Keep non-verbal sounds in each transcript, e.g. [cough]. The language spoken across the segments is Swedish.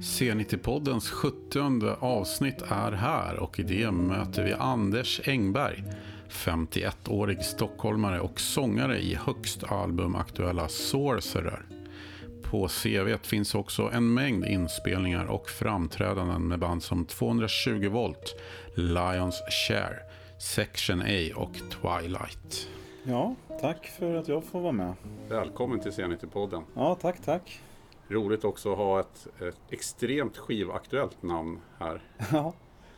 C90-poddens 70 avsnitt är här och i det möter vi Anders Engberg, 51-årig stockholmare och sångare i högst albumaktuella Sorcerer. På CV finns också en mängd inspelningar och framträdanden med band som 220 volt, Lions Share, Section A och Twilight. Ja, tack för att jag får vara med. Välkommen till C90-podden. Ja, tack, tack. Roligt också att ha ett, ett extremt skivaktuellt namn här. [laughs] Ja,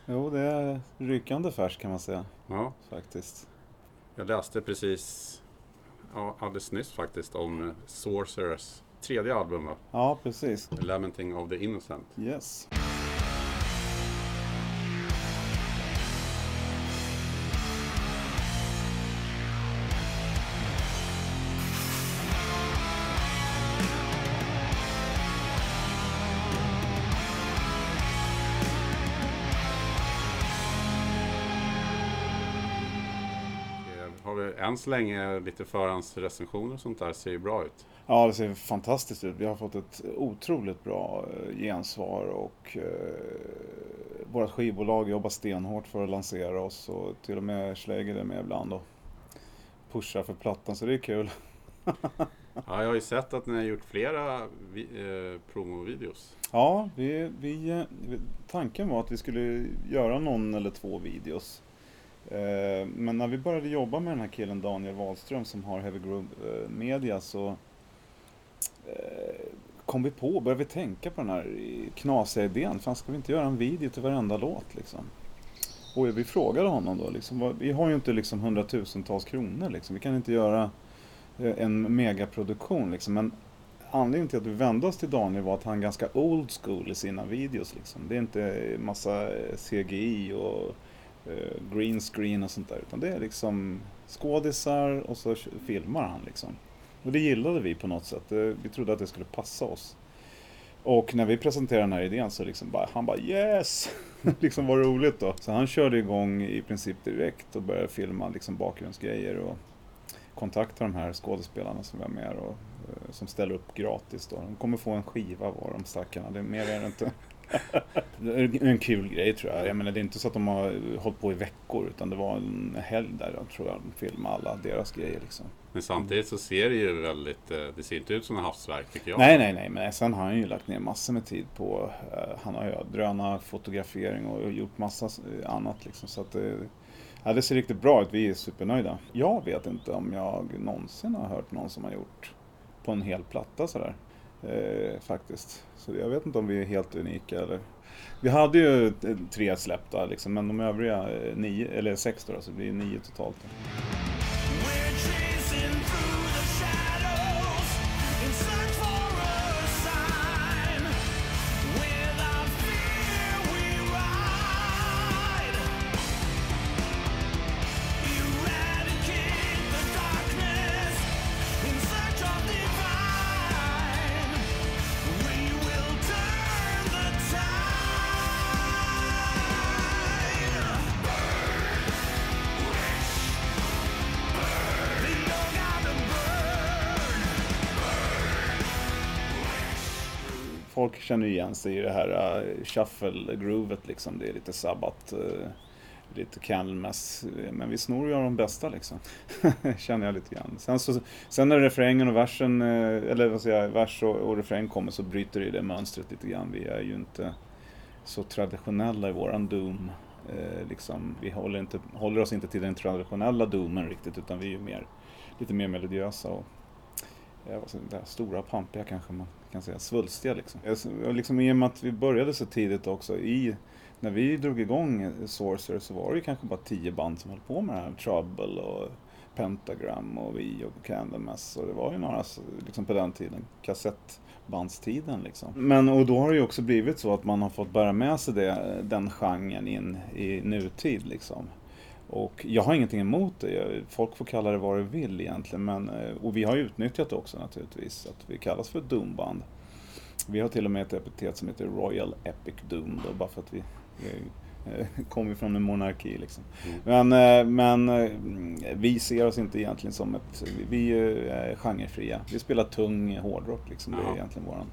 jo det är rykande färskt kan man säga. Ja. Faktiskt. Jag läste precis, ja, alldeles nyss faktiskt, om Sorcerers tredje album va? Ja, precis. Lamenting of the Innocent. Yes. Än så länge lite förhandsrecensioner och sånt där, ser ju bra ut. Ja, det ser fantastiskt ut. Vi har fått ett otroligt bra eh, gensvar och eh, vårt skivbolag jobbar stenhårt för att lansera oss och till och med Schläger är med ibland och pushar för plattan så det är kul. [laughs] Ja, jag har ju sett att ni har gjort flera vi, eh, promovideos. Ja, vi, vi, eh, tanken var att vi skulle göra någon eller två videos. Eh, men när vi började jobba med den här killen Daniel Wahlström som har Heavy Groove eh, Media så eh, kom vi på, började vi tänka på den här knasiga idén. Fan, ska vi inte göra en video till varenda låt liksom? Och vi frågade honom då, liksom, vi har ju inte liksom hundratusentals kronor liksom. Vi kan inte göra en megaproduktion liksom. Men anledningen till att vi vände oss till Daniel var att han är ganska old school i sina videos. Liksom. Det är inte massa CGI och eh, green screen och sånt där. Utan det är liksom skådisar och så filmar han liksom. Och det gillade vi på något sätt. Vi trodde att det skulle passa oss. Och när vi presenterade den här idén så liksom bara, han bara yes! [laughs] liksom var roligt då. Så han körde igång i princip direkt och började filma liksom bakgrundsgrejer och kontakta de här skådespelarna som var med och eh, som ställer upp gratis då. De kommer få en skiva var de stackarna, det är mer är det inte. [laughs] En kul grej tror jag. Jag menar det är inte så att de har hållit på i veckor utan det var en helg där jag tror jag de filmade alla deras grejer liksom. Men samtidigt så ser det ju väldigt, eh, det ser inte ut som en havsverk tycker jag. Nej, nej, nej, men sen har han ju lagt ner massor med tid på, eh, han har ju drönarfotografering och gjort massa eh, annat liksom. Så att det, ja, det ser riktigt bra ut, vi är supernöjda. Jag vet inte om jag någonsin har hört någon som har gjort på en hel platta sådär. Eh, faktiskt. Så jag vet inte om vi är helt unika eller... Vi hade ju eh, tre släppta liksom, men de övriga eh, nio, eller sex då, så det blir nio totalt. We're känner ju igen sig i det här uh, shuffle-groovet liksom. Det är lite sabbat, uh, lite Candlemass. Men vi snor ju av de bästa liksom. [laughs] känner jag lite grann. Sen, så, sen när refrängen och versen, uh, eller vad säger jag, vers och, och refräng kommer så bryter det det mönstret lite grann. Vi är ju inte så traditionella i våran doom. Eh, liksom, vi håller, inte, håller oss inte till den traditionella doomen riktigt utan vi är ju mer, lite mer melodiösa och ja, stora, pampiga kanske man kan säga, svulstiga liksom. Jag liksom. I och med att vi började så tidigt också, i, när vi drog igång eh, Sorcerer så var det ju kanske bara tio band som höll på med det här. Trouble och Pentagram och vi och Candlemass och det var ju några liksom på den tiden, kassettbandstiden liksom. Men och då har det ju också blivit så att man har fått bära med sig det, den genren in i nutid liksom. Och jag har ingenting emot det. Folk får kalla det vad de vill egentligen. Men, eh, och vi har utnyttjat det också naturligtvis. Att vi kallas för ett Doomband. Vi har till och med ett epitet som heter Royal Epic Doom. Då, bara för att vi, vi eh, kommer från en monarki liksom. Men, eh, men eh, vi ser oss inte egentligen som ett... Vi är genrefria. Vi spelar tung hårdrock liksom. Det är egentligen våran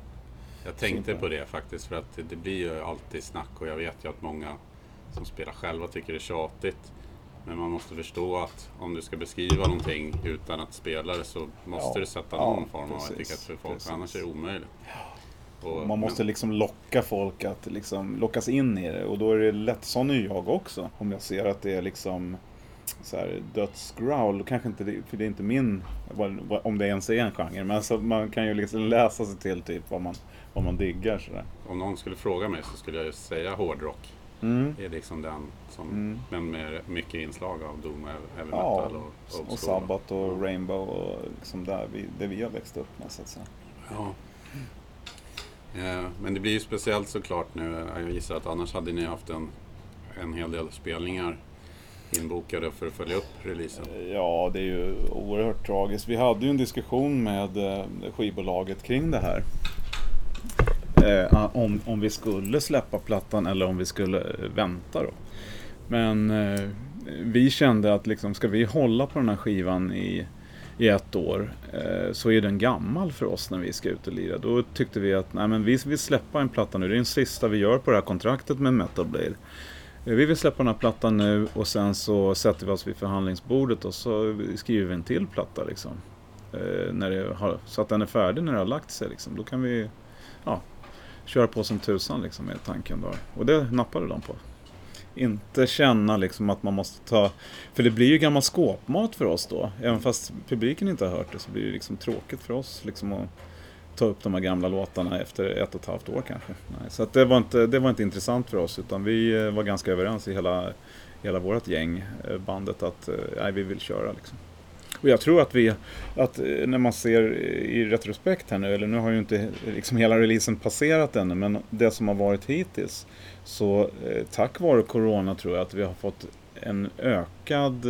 Jag tänkte på det faktiskt för att det, det blir ju alltid snack och jag vet ju att många som spelar själva tycker det är tjatigt. Men man måste förstå att om du ska beskriva någonting utan att spela det så måste Ja, du sätta ja, någon form av etikett för folk, precis. annars är det omöjligt. Och, Man måste men, liksom locka folk att liksom lockas in i det och då är det lätt, sån är jag också. Om jag ser att det är liksom så här dödsgrowl, kanske inte det, för det är inte min, om det ens är en genre, men alltså, man kan ju liksom läsa sig till typ vad man, vad man diggar sådär. om någon skulle fråga mig så skulle jag säga hårdrock. Mm. Det är liksom den som, Mm. men med mycket inslag av doom, heavy Ja, metal och och school. Sabbath och Rainbow och liksom där vi, det vi har växt upp med så att säga. Ja. Eh, Men det blir ju speciellt såklart nu. Jag gissar att annars hade ni haft en, en hel del spelningar inbokade för att följa upp releasen. Ja, det är ju oerhört tragiskt. Vi hade ju en diskussion med eh, skivbolaget kring det här. Eh, ah, om, om vi skulle släppa plattan eller om vi skulle eh, vänta då. Men eh, vi kände att liksom, ska vi hålla på den här skivan i, i ett år eh, så är den gammal för oss när vi ska ut och lira. Då tyckte vi att nej, men vi vill släppa en platta nu. Det är den sista vi gör på det här kontraktet med Metal Blade. Eh, vi vill släppa den här plattan nu och sen så sätter vi oss vid förhandlingsbordet och så skriver vi en till platta liksom. Eh, när det har, så att den är färdig när det har lagt sig liksom. Då kan vi ja, köra på som tusan liksom med tanken då. Och det nappade de på. Inte känna liksom att man måste ta... För det blir ju gammal skåpmat för oss då. Även fast publiken inte har hört det så blir det liksom tråkigt för oss liksom att ta upp de här gamla låtarna efter ett och ett halvt år kanske. Nej, så att det, var inte, det var inte intressant för oss utan vi eh, var ganska överens i hela, hela vårt gäng, eh, bandet, att eh, nej, vi vill köra liksom. Och jag tror att vi, att eh, när man ser eh, i retrospekt här nu, eller nu har ju inte eh, liksom hela releasen passerat ännu, men det som har varit hittills, så tack vare Corona tror jag att vi har fått en ökad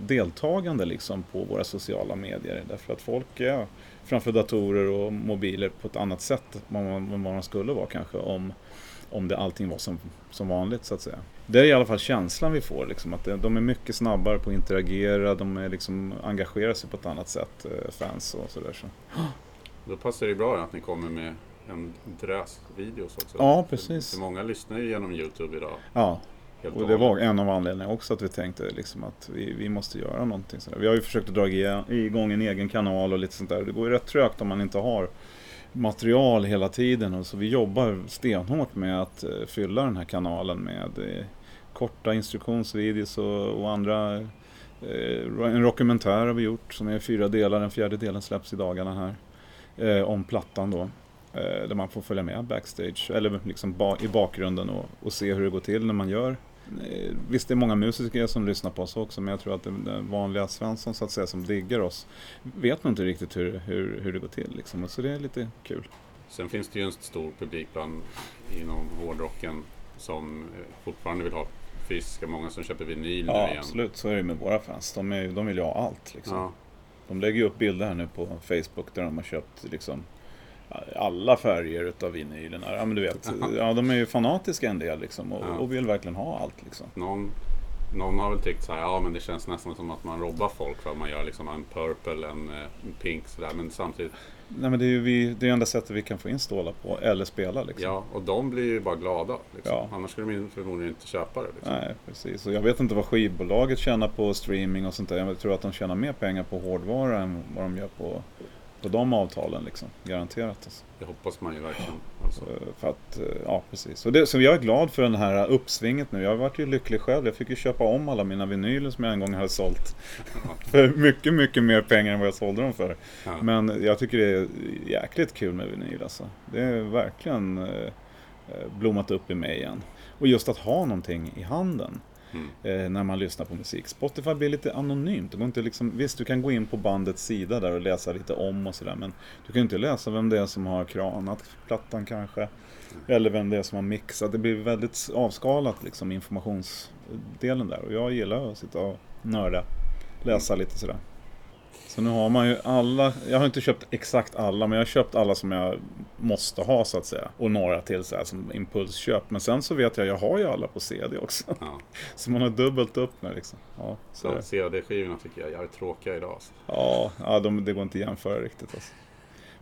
deltagande liksom på våra sociala medier. Därför att folk är framför datorer och mobiler på ett annat sätt än vad man, vad man skulle vara kanske om, om det allting var som, som vanligt så att säga. Det är i alla fall känslan vi får, liksom, att de är mycket snabbare på att interagera, de är liksom, engagerar sig på ett annat sätt, eh, fans och sådär. Så. Då passar det bra att ni kommer med en drös videos också. Ja, precis. För många lyssnar ju genom Youtube idag. Ja, Helt och det var en av anledningarna också att vi tänkte liksom att vi, vi måste göra någonting sådär. Vi har ju försökt att dra igång en egen kanal och lite sånt där. Det går ju rätt trögt om man inte har material hela tiden. Och så vi jobbar stenhårt med att eh, fylla den här kanalen med eh, korta instruktionsvideos och, och andra. Eh, en dokumentär har vi gjort som är fyra delar. Den fjärde delen släpps i dagarna här. Om plattan då. Där man får följa med backstage, eller liksom ba- i bakgrunden och, och se hur det går till när man gör. Eh, visst, det är många musiker som lyssnar på oss också, men jag tror att den, vanliga Svensson så att säga, som diggar oss, vet nog inte riktigt hur, hur, hur det går till. Liksom. Så det är lite kul. Sen finns det ju en stor publik bland, inom hårdrocken som eh, fortfarande vill ha fysiska. Många som köper vinyl nu Ja, igen. absolut. Så är det med våra fans. De, är, de vill ju ha allt. Liksom. Ja, De lägger ju upp bilder här nu på Facebook där de har köpt liksom, alla färger utav vinylerna. Ja, men du vet, ja, de är ju fanatiska en del liksom, och, Ja. och vill verkligen ha allt. Liksom. någon, någon har väl tyckt så här, ja men det känns nästan som att man robbar folk för att man gör liksom en purple, en, eh, en pink sådär. Men samtidigt, Nej, men det är ju vi, det är enda sättet vi kan få in stålar på, eller spela. Liksom. ja, och de blir ju bara glada. Liksom. Ja. Annars skulle de förmodligen inte köpa det. Liksom. Nej, precis. Och jag vet inte vad skivbolaget tjänar på streaming och sånt där. Jag tror att de tjänar mer pengar på hårdvara än vad de gör på, på de avtalen. Liksom. Garanterat. Alltså. Det hoppas man ju verkligen. Alltså. Eh, För att, eh, ja precis. Det, så jag är glad för den här uppsvinget nu. Jag har varit ju lycklig själv. Jag fick ju köpa om alla mina vinyler som jag en gång hade sålt. [laughs] för mycket, mycket mer pengar än vad jag sålde dem för. Ja. Men jag tycker det är jäkligt kul med vinyl alltså. Det är verkligen eh, eh, blommat upp i mig igen. Och just att ha någonting i handen Mm. eh, när man lyssnar på musik. Spotify blir lite anonymt. Det går inte liksom, visst, du kan gå in på bandets sida där och läsa lite om och sådär. Men du kan inte läsa vem det är som har kranat plattan kanske. Eller vem det är som har mixat. Det blir väldigt avskalat liksom informationsdelen där. Och jag gillar att sitta och nörda. Läsa lite sådär. Så nu har man ju alla, jag har inte köpt exakt alla, men jag har köpt alla som jag måste ha så att säga. Och några till så här som impulsköp. Men sen så vet jag, jag har ju alla på CD också. Ja. [laughs] Så man har dubbelt upp med liksom. Ja, det. CD-skivorna tycker jag är jävligt tråkiga idag. Alltså. ja, ja de, det går inte att jämföra riktigt alltså.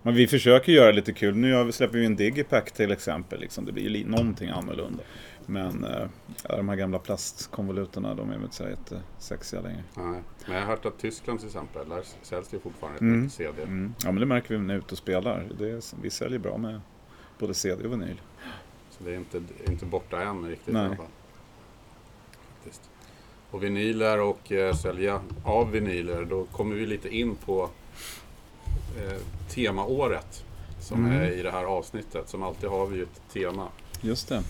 Men vi försöker göra lite kul. Nu släpper vi en digipack till exempel. Liksom. Det blir ju någonting annorlunda. Men eh, ja, de här gamla plastkonvoluterna, de är väl inte så jättesexiga längre. Nej. Men jag har hört att Tyskland till exempel, där säljs det fortfarande Mm. mycket CD. Mm. Ja, men det märker vi när vi är ute och spelar. Det är, vi säljer bra med både CD och vinyl. Så det är inte, inte borta än riktigt Nej. i alla fall. Faktiskt. Och vinyler och eh, sälja av vinyler, då kommer vi lite in på eh, temaåret som Mm. är i det här avsnittet. Som alltid har vi ju ett tema. Just det.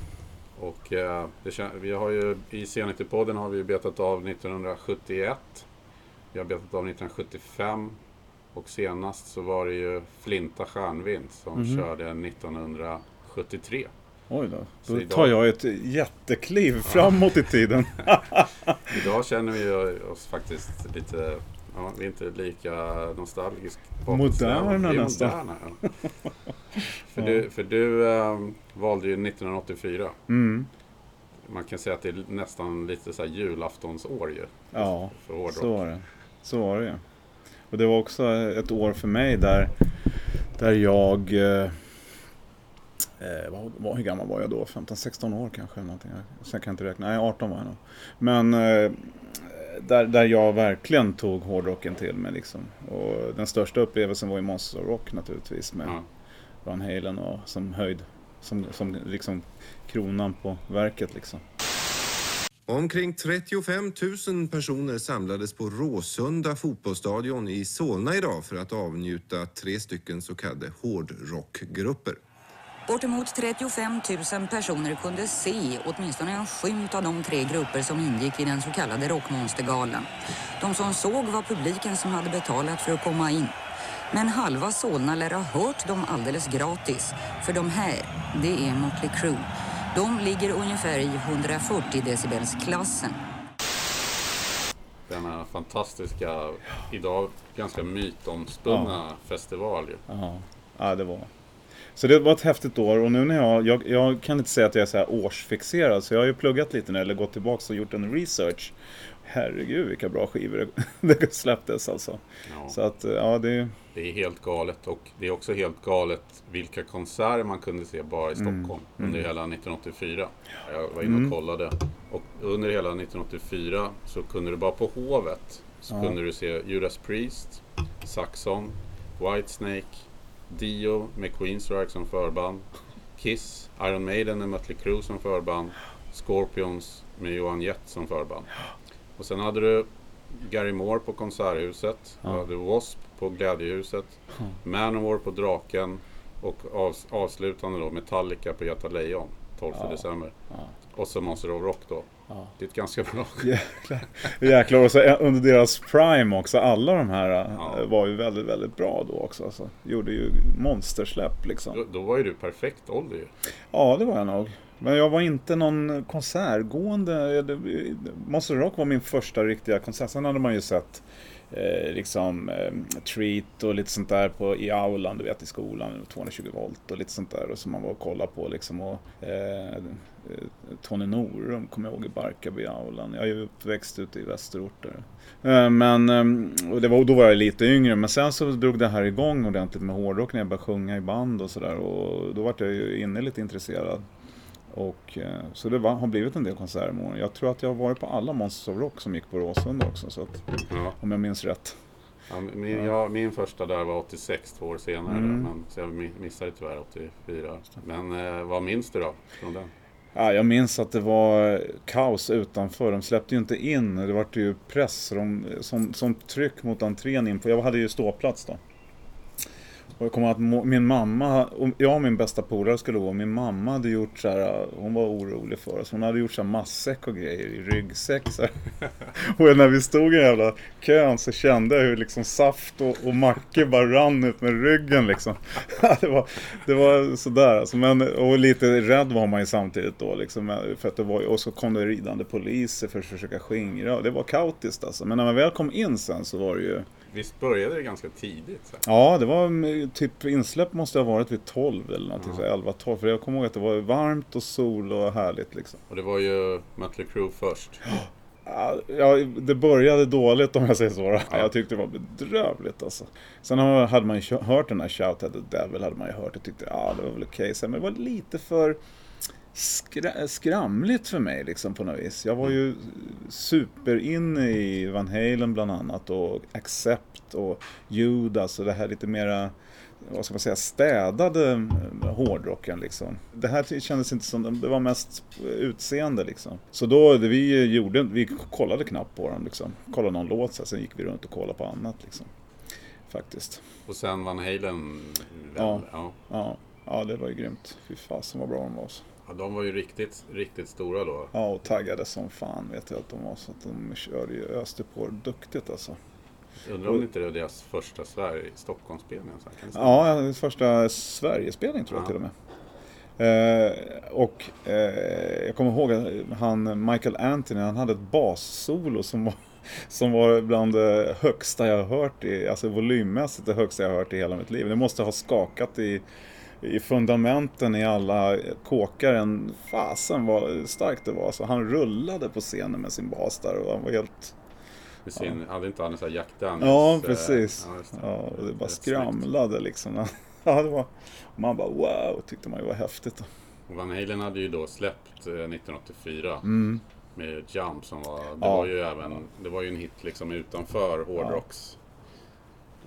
Och eh, det, vi har ju, i C90-podden har vi betat av 1971. Vi har betat av 1975. Och senast så var det ju Flinta Stjärnvind som Mhm. körde 1973. Oj då. Då idag- tar jag ett jättekliv framåt i tiden. [laughs] Idag känner vi oss faktiskt lite, ja, vi är inte lika nostalgiskt Moderna nästan. Moderna, ja. För, du, för du ehm, valde ju 1984. Mm. Man kan säga att det är nästan lite så här julaftonsår ju. Ja, För så var det. Så var det ju. Och det var också ett år för mig där, där jag... Eh, eh, vad, vad, hur gammal var jag då? 15-16 år kanske? Någonting. Sen kan jag inte räkna. Nej, 18 var jag nog. Men eh, där, där jag verkligen tog hårdrocken till mig. Liksom. Och den största upplevelsen var ju Monster Rock naturligtvis. Med Ja. Van Halen och som höjd. Som, som liksom kronan på verket liksom. Omkring 35 000 personer samlades på Råsunda fotbollsstadion i Solna idag för att avnjuta tre stycken så kallade hårdrockgrupper. Bortemot 35 000 personer kunde se åtminstone en skymt av de tre grupper som ingick i den så kallade Rockmonstergalan. De som såg var publiken som hade betalat för att komma in. Men halva Solna lär ha hört dem alldeles gratis. För de här, det är Motley Crue. De ligger ungefär i 140 decibelsklassen. Denna fantastiska, idag ganska mytomspunna festival ju. Ja, ja det var. Så det var ett häftigt år och nu när jag, jag, jag kan inte säga att jag är så här årsfixerad så jag har ju pluggat lite nu eller gått tillbaka och gjort en research. Herregud vilka bra skivor det, [laughs] släpptes alltså. Ja. Så att ja, det, Det är helt galet och det är också helt galet vilka konserter man kunde se bara i Mm. Stockholm under hela 1984. Jag var inne och kollade. Och under hela 1984 så kunde du bara på Hovet så Ja. kunde du se Judas Priest, Saxon, Whitesnake, Dio med Queensryche som förband, Kiss, Iron Maiden med Mötley Crüe som förband, Scorpions med Johan Jett som förband. Och sen hade du Gary Moore på Konserthuset, Ja. du hade Wasp på Glädjehuset, Manowar på Draken och av, avslutande då Metallica på Göta Lejon 12 Ja. december. ja, Och så Monster of Rock då. Ja. Det är ett ganska bra [laughs] Jäklar. Jäklar. Och så under deras prime också. Alla de här Ja. eh, var ju väldigt, väldigt bra då också. Alltså, gjorde ju monstersläpp liksom. Då, då var ju du perfekt ålder ju. Ja, det var jag nog. Men jag var inte någon konsertgående. Monster Rock var min första riktiga konsert. Sen hade man ju sett Eh, liksom eh, Treat och lite sånt där på, i aulan, du vet i skolan, 220 volt och lite sånt där och som man var och kollade på liksom. Och, eh, eh Tony Norum kommer jag ihåg i Barkarby aulan. Jag är ju uppväxt ute i västerort där. Eh, Men, eh, och det var, då var jag lite yngre, men sen så drog det här igång ordentligt med hårdrock när jag började sjunga i band och sådär. Och då var jag ju inne lite intresserad. Och, eh, så det var, har blivit en del konserter med åren. Jag tror att jag har varit på alla Monsters of Rock som gick på Råsunda också, så att, Ja. om jag minns rätt. Ja, min, ja, min första där var 86, två år senare. Mm. Men, så jag mi- missade tyvärr 84. Men eh, vad minns du då från den? Ja, jag minns att det var kaos utanför. De släppte ju inte in. Det var ju press de, som, som tryck mot entrén in på. Jag hade ju ståplats då. Och jag kommer att min mamma, och jag och min bästa polare skulle gå. Min mamma hade gjort så här, hon var orolig för oss. Hon hade gjort så här matsäck och grejer i ryggsäck. Så här. [laughs] Och när vi stod i den jävla kön så kände jag hur liksom saft och, och mackor bara rann ut med ryggen liksom. [laughs] det, var, det var sådär alltså. Men, och lite rädd var man ju samtidigt då liksom. För att det var, och så kom det ridande poliser för att försöka skingra. Det var kaotiskt alltså. Men när man väl kom in sen så var det ju Visst började det ganska tidigt? Så? Ja, det var mm, typ insläpp måste ha varit vid 12 eller någonting, så 11-12. För jag kommer ihåg att det var varmt och sol och härligt liksom. Och det var ju Mötley Crüe först. [gasps] Ja, Ja, det började dåligt om jag säger så. Ja. Jag tyckte det var bedrövligt alltså. Sen hade man ju hört den här Shout at the Devil, hade man ju hört och tyckte ja, det var väl okej. Sen, Men det var lite för skra- skramligt för mig liksom på något vis. Jag var ju super inne i Van Halen bland annat och Accept och Judas och det här lite mera vad ska man säga, städade eh, hårdrocken liksom. Det här kändes inte som, det var mest utseende liksom. Så då, vi gjorde, vi kollade knappt på dem liksom. Kollade någon låt, sen gick vi runt och kollade på annat liksom. Faktiskt. Och sen Van Halen. Ja. ja. Ja, ja det var ju grymt. Fy fasen vad bra de var. Så. Ja, de var ju riktigt, riktigt stora då. Ja, och taggade som fan vet jag att de var. Så att de körde ju, öste på duktigt alltså. Undrar om inte det var deras första Sverige, Stockholmsspelning. Ja, första Sverigespelning tror jag Ja. till och med. Eh, och eh, jag kommer ihåg att han, Michael Anthony, han hade ett bassolo som var, [laughs] som var bland det högsta jag har hört, i, alltså volymmässigt det högsta jag har hört i hela mitt liv. Det måste ha skakat i, i fundamenten i alla kåkar. En fasen vad starkt det var. Så han rullade på scenen med sin bas där och han var helt... Med sin, Hade inte han en sån här Jack Daniels? Ja, eh, precis. ja, det. Ja, och det bara skramlade liksom. [laughs] Ja, det var... Man bara wow, tyckte man ju var häftigt. snyggt. Och Van Halen hade ju då släppt eh, 1984 Mm. med Jump som var, det Ja. var ju även, det var ju en hit liksom utanför hårdrocks.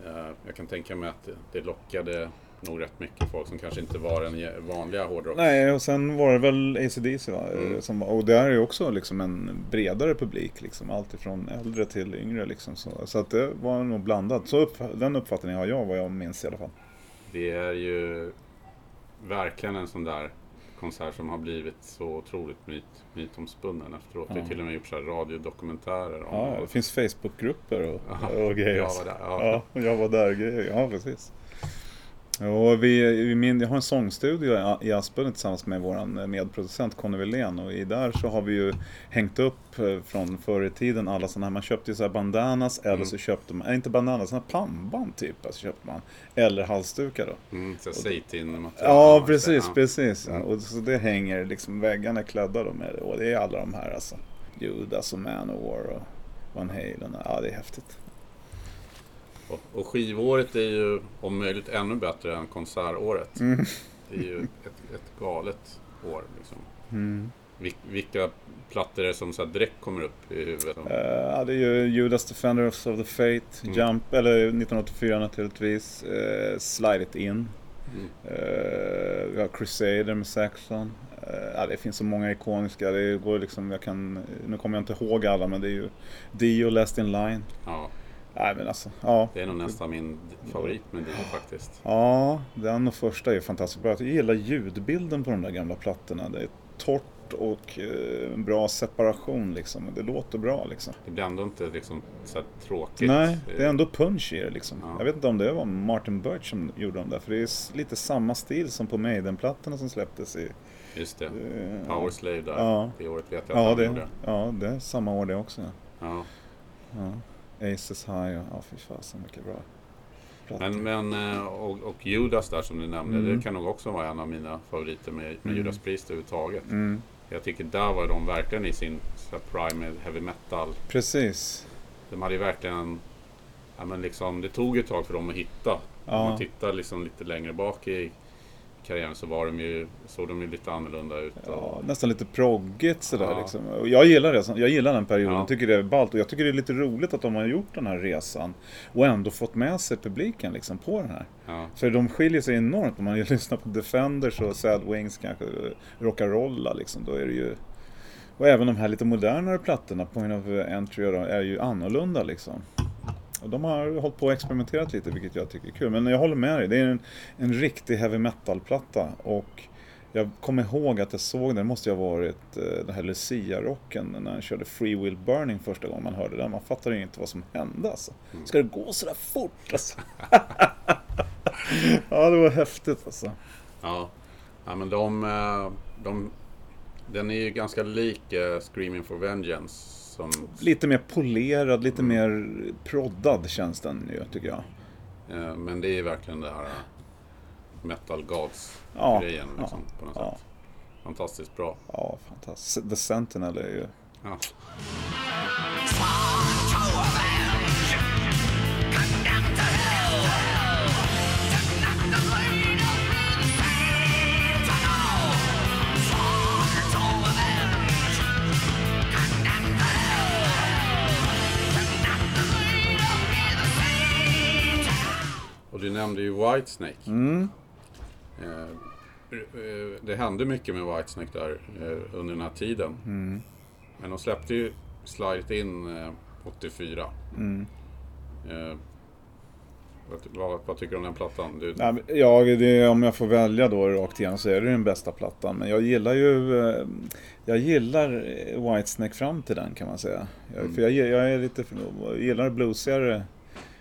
Eh, Jag kan tänka mig att det lockade nog rätt mycket folk som kanske inte var den vanliga hårdrock. Nej, och sen var det väl ACDC va? Mm. Som, och där är ju också liksom en bredare publik. Liksom, allt ifrån äldre till yngre. Liksom, så, så att det var nog blandat. Så upp, den uppfattningen har jag, vad jag minns i alla fall. Det är ju verkligen en sån där konsert som har blivit så otroligt myt, mytomspunnen efteråt. Det Ja. har till och med gjorts radiodokumentärer om Ja, det finns Facebookgrupper och, och grejer. jag var där, ja. ja, jag var där. Grejer. Ja, precis. Och vi, vi min, jag har en sångstudio i- Aspudden tillsammans med vår medproducent Conny Wilén och i där så har vi ju hängt upp eh, från förr i tiden alla sådana här, man köpte ju så här bandanas eller Mm. så köpte man, äh, inte bandanas, sådana här pannband typ, alltså köpte man. Eller halsdukar då. Mm, så Seitin-material. Ja, precis, Ja. precis. Ja. Och så det hänger liksom, väggarna är klädda då med det. Och det är alla de här alltså. Judas och Manowar och Van Halen. Ja, det är häftigt. Och, och skivåret är ju om möjligt ännu bättre än konsertåret. Mm. Det är ju ett, ett galet år. Liksom. Mm. Vil, vilka plattor är det som så direkt kommer upp i huvudet? Ja, det är ju Judas Defenders of the Fate, Mm. Jump, eller 1984 naturligtvis. Uh, Slide It In. Mm. Eh, vi har Crusader med Saxon. Eh, ja, det finns så många ikoniska. Det går liksom, jag kan, nu kommer jag inte ihåg alla men det är ju Dio, Last In Line. Ja, Nej men alltså, ja. det är nog nästan min favorit med Dio faktiskt. Ja, den och första är fantastiskt bra. Jag gillar ljudbilden på de där gamla plattorna. Det är torrt och eh, en bra separation liksom. Det låter bra liksom. Det blir ändå inte liksom så här tråkigt. Nej, det är ändå punch i det liksom. Ja. Jag vet inte om det var Martin Birch som gjorde dem där. För det är lite samma stil som på Maiden-plattorna som släpptes i... Just det. eh, Power Slave där. Ja. Det året vet jag att Ja han det, gjorde. ja, det är samma år det också. Ja. Ja. Aces High och ja, fy fasen mycket bra. plattor. Men, men eh, och, och Judas där som du nämnde, Mm. det kan nog också vara en av mina favoriter med, med Mm. Judas Priest överhuvudtaget. Mm, Jag tycker där var de verkligen i sin prime med heavy metal. precis. De hade ju verkligen, ja men liksom, det tog ett tag för dem att hitta. Om Ja. man tittar liksom lite längre bak i karriären så var de ju, såg de ju lite annorlunda ut. Ja, Och, nästan lite proggigt sådär Ja. liksom. Och jag gillar det. Jag gillar den perioden. Ja. Jag tycker det är ballt. Och jag tycker det är lite roligt att de har gjort den här resan. Och ändå fått med sig publiken liksom på den här. ja, För de skiljer sig enormt. Om man [laughs] lyssnar på Defenders och Sad Wings kanske, Rockarolla liksom. Då är det ju... Och även de här lite modernare plattorna, Point of Entry, är ju annorlunda liksom. Och de har hållit på och experimenterat lite, vilket jag tycker är kul. Men jag håller med dig, det är en, en riktig heavy metal-platta. Och jag kommer ihåg att jag såg den, det måste ju ha varit eh, den här Lucia-rocken när han körde Free Will Burning första gången man hörde den. Man fattade ju inte vad som hände alltså. Ska det gå sådär fort alltså? [laughs] ja, det var häftigt alltså. ja. ja men de, eh, de, den är ju ganska lik eh, Screaming for Vengeance. Som, Lite mer polerad, lite mer proddad känns den ju, tycker jag. eh, men det är verkligen det här eh, Metal Gods Ja, liksom, på något ja. sätt. Fantastiskt bra. Ja, fantastiskt. The Sentinel är ju... Ja. Och du nämnde ju Whitesnake. Mm. Eh, eh, det hände mycket med Whitesnake där eh, under den här tiden. Mm. Men de släppte ju Slide In eh, 84. Mm. Vad, vad, tycker du om den plattan? Du, Ja, det, om jag får välja då rakt igenom så är det den bästa plattan. Men jag gillar ju Jag gillar Whitesnake fram till den kan man säga. Jag, Mm. För jag, jag är lite jag gillar bluesigare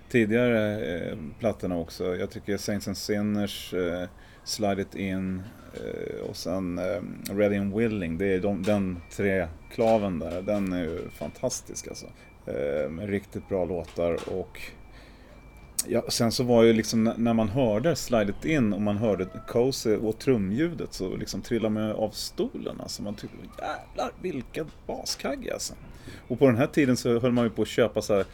tidigare eh, plattorna också. Jag tycker Saints and Sinners, eh, Slide It In eh, och sen eh, Ready and Willing. Det är de, den tre klaven där. Den är ju fantastisk alltså. Eh, riktigt bra låtar och Ja, sen så var ju liksom när man hörde Slide It In och man hörde Cozy och trumljudet så liksom trillade man av stolen alltså. Man tyckte jävlar vilken baskagge alltså. Och på den här tiden så höll man ju på att köpa så här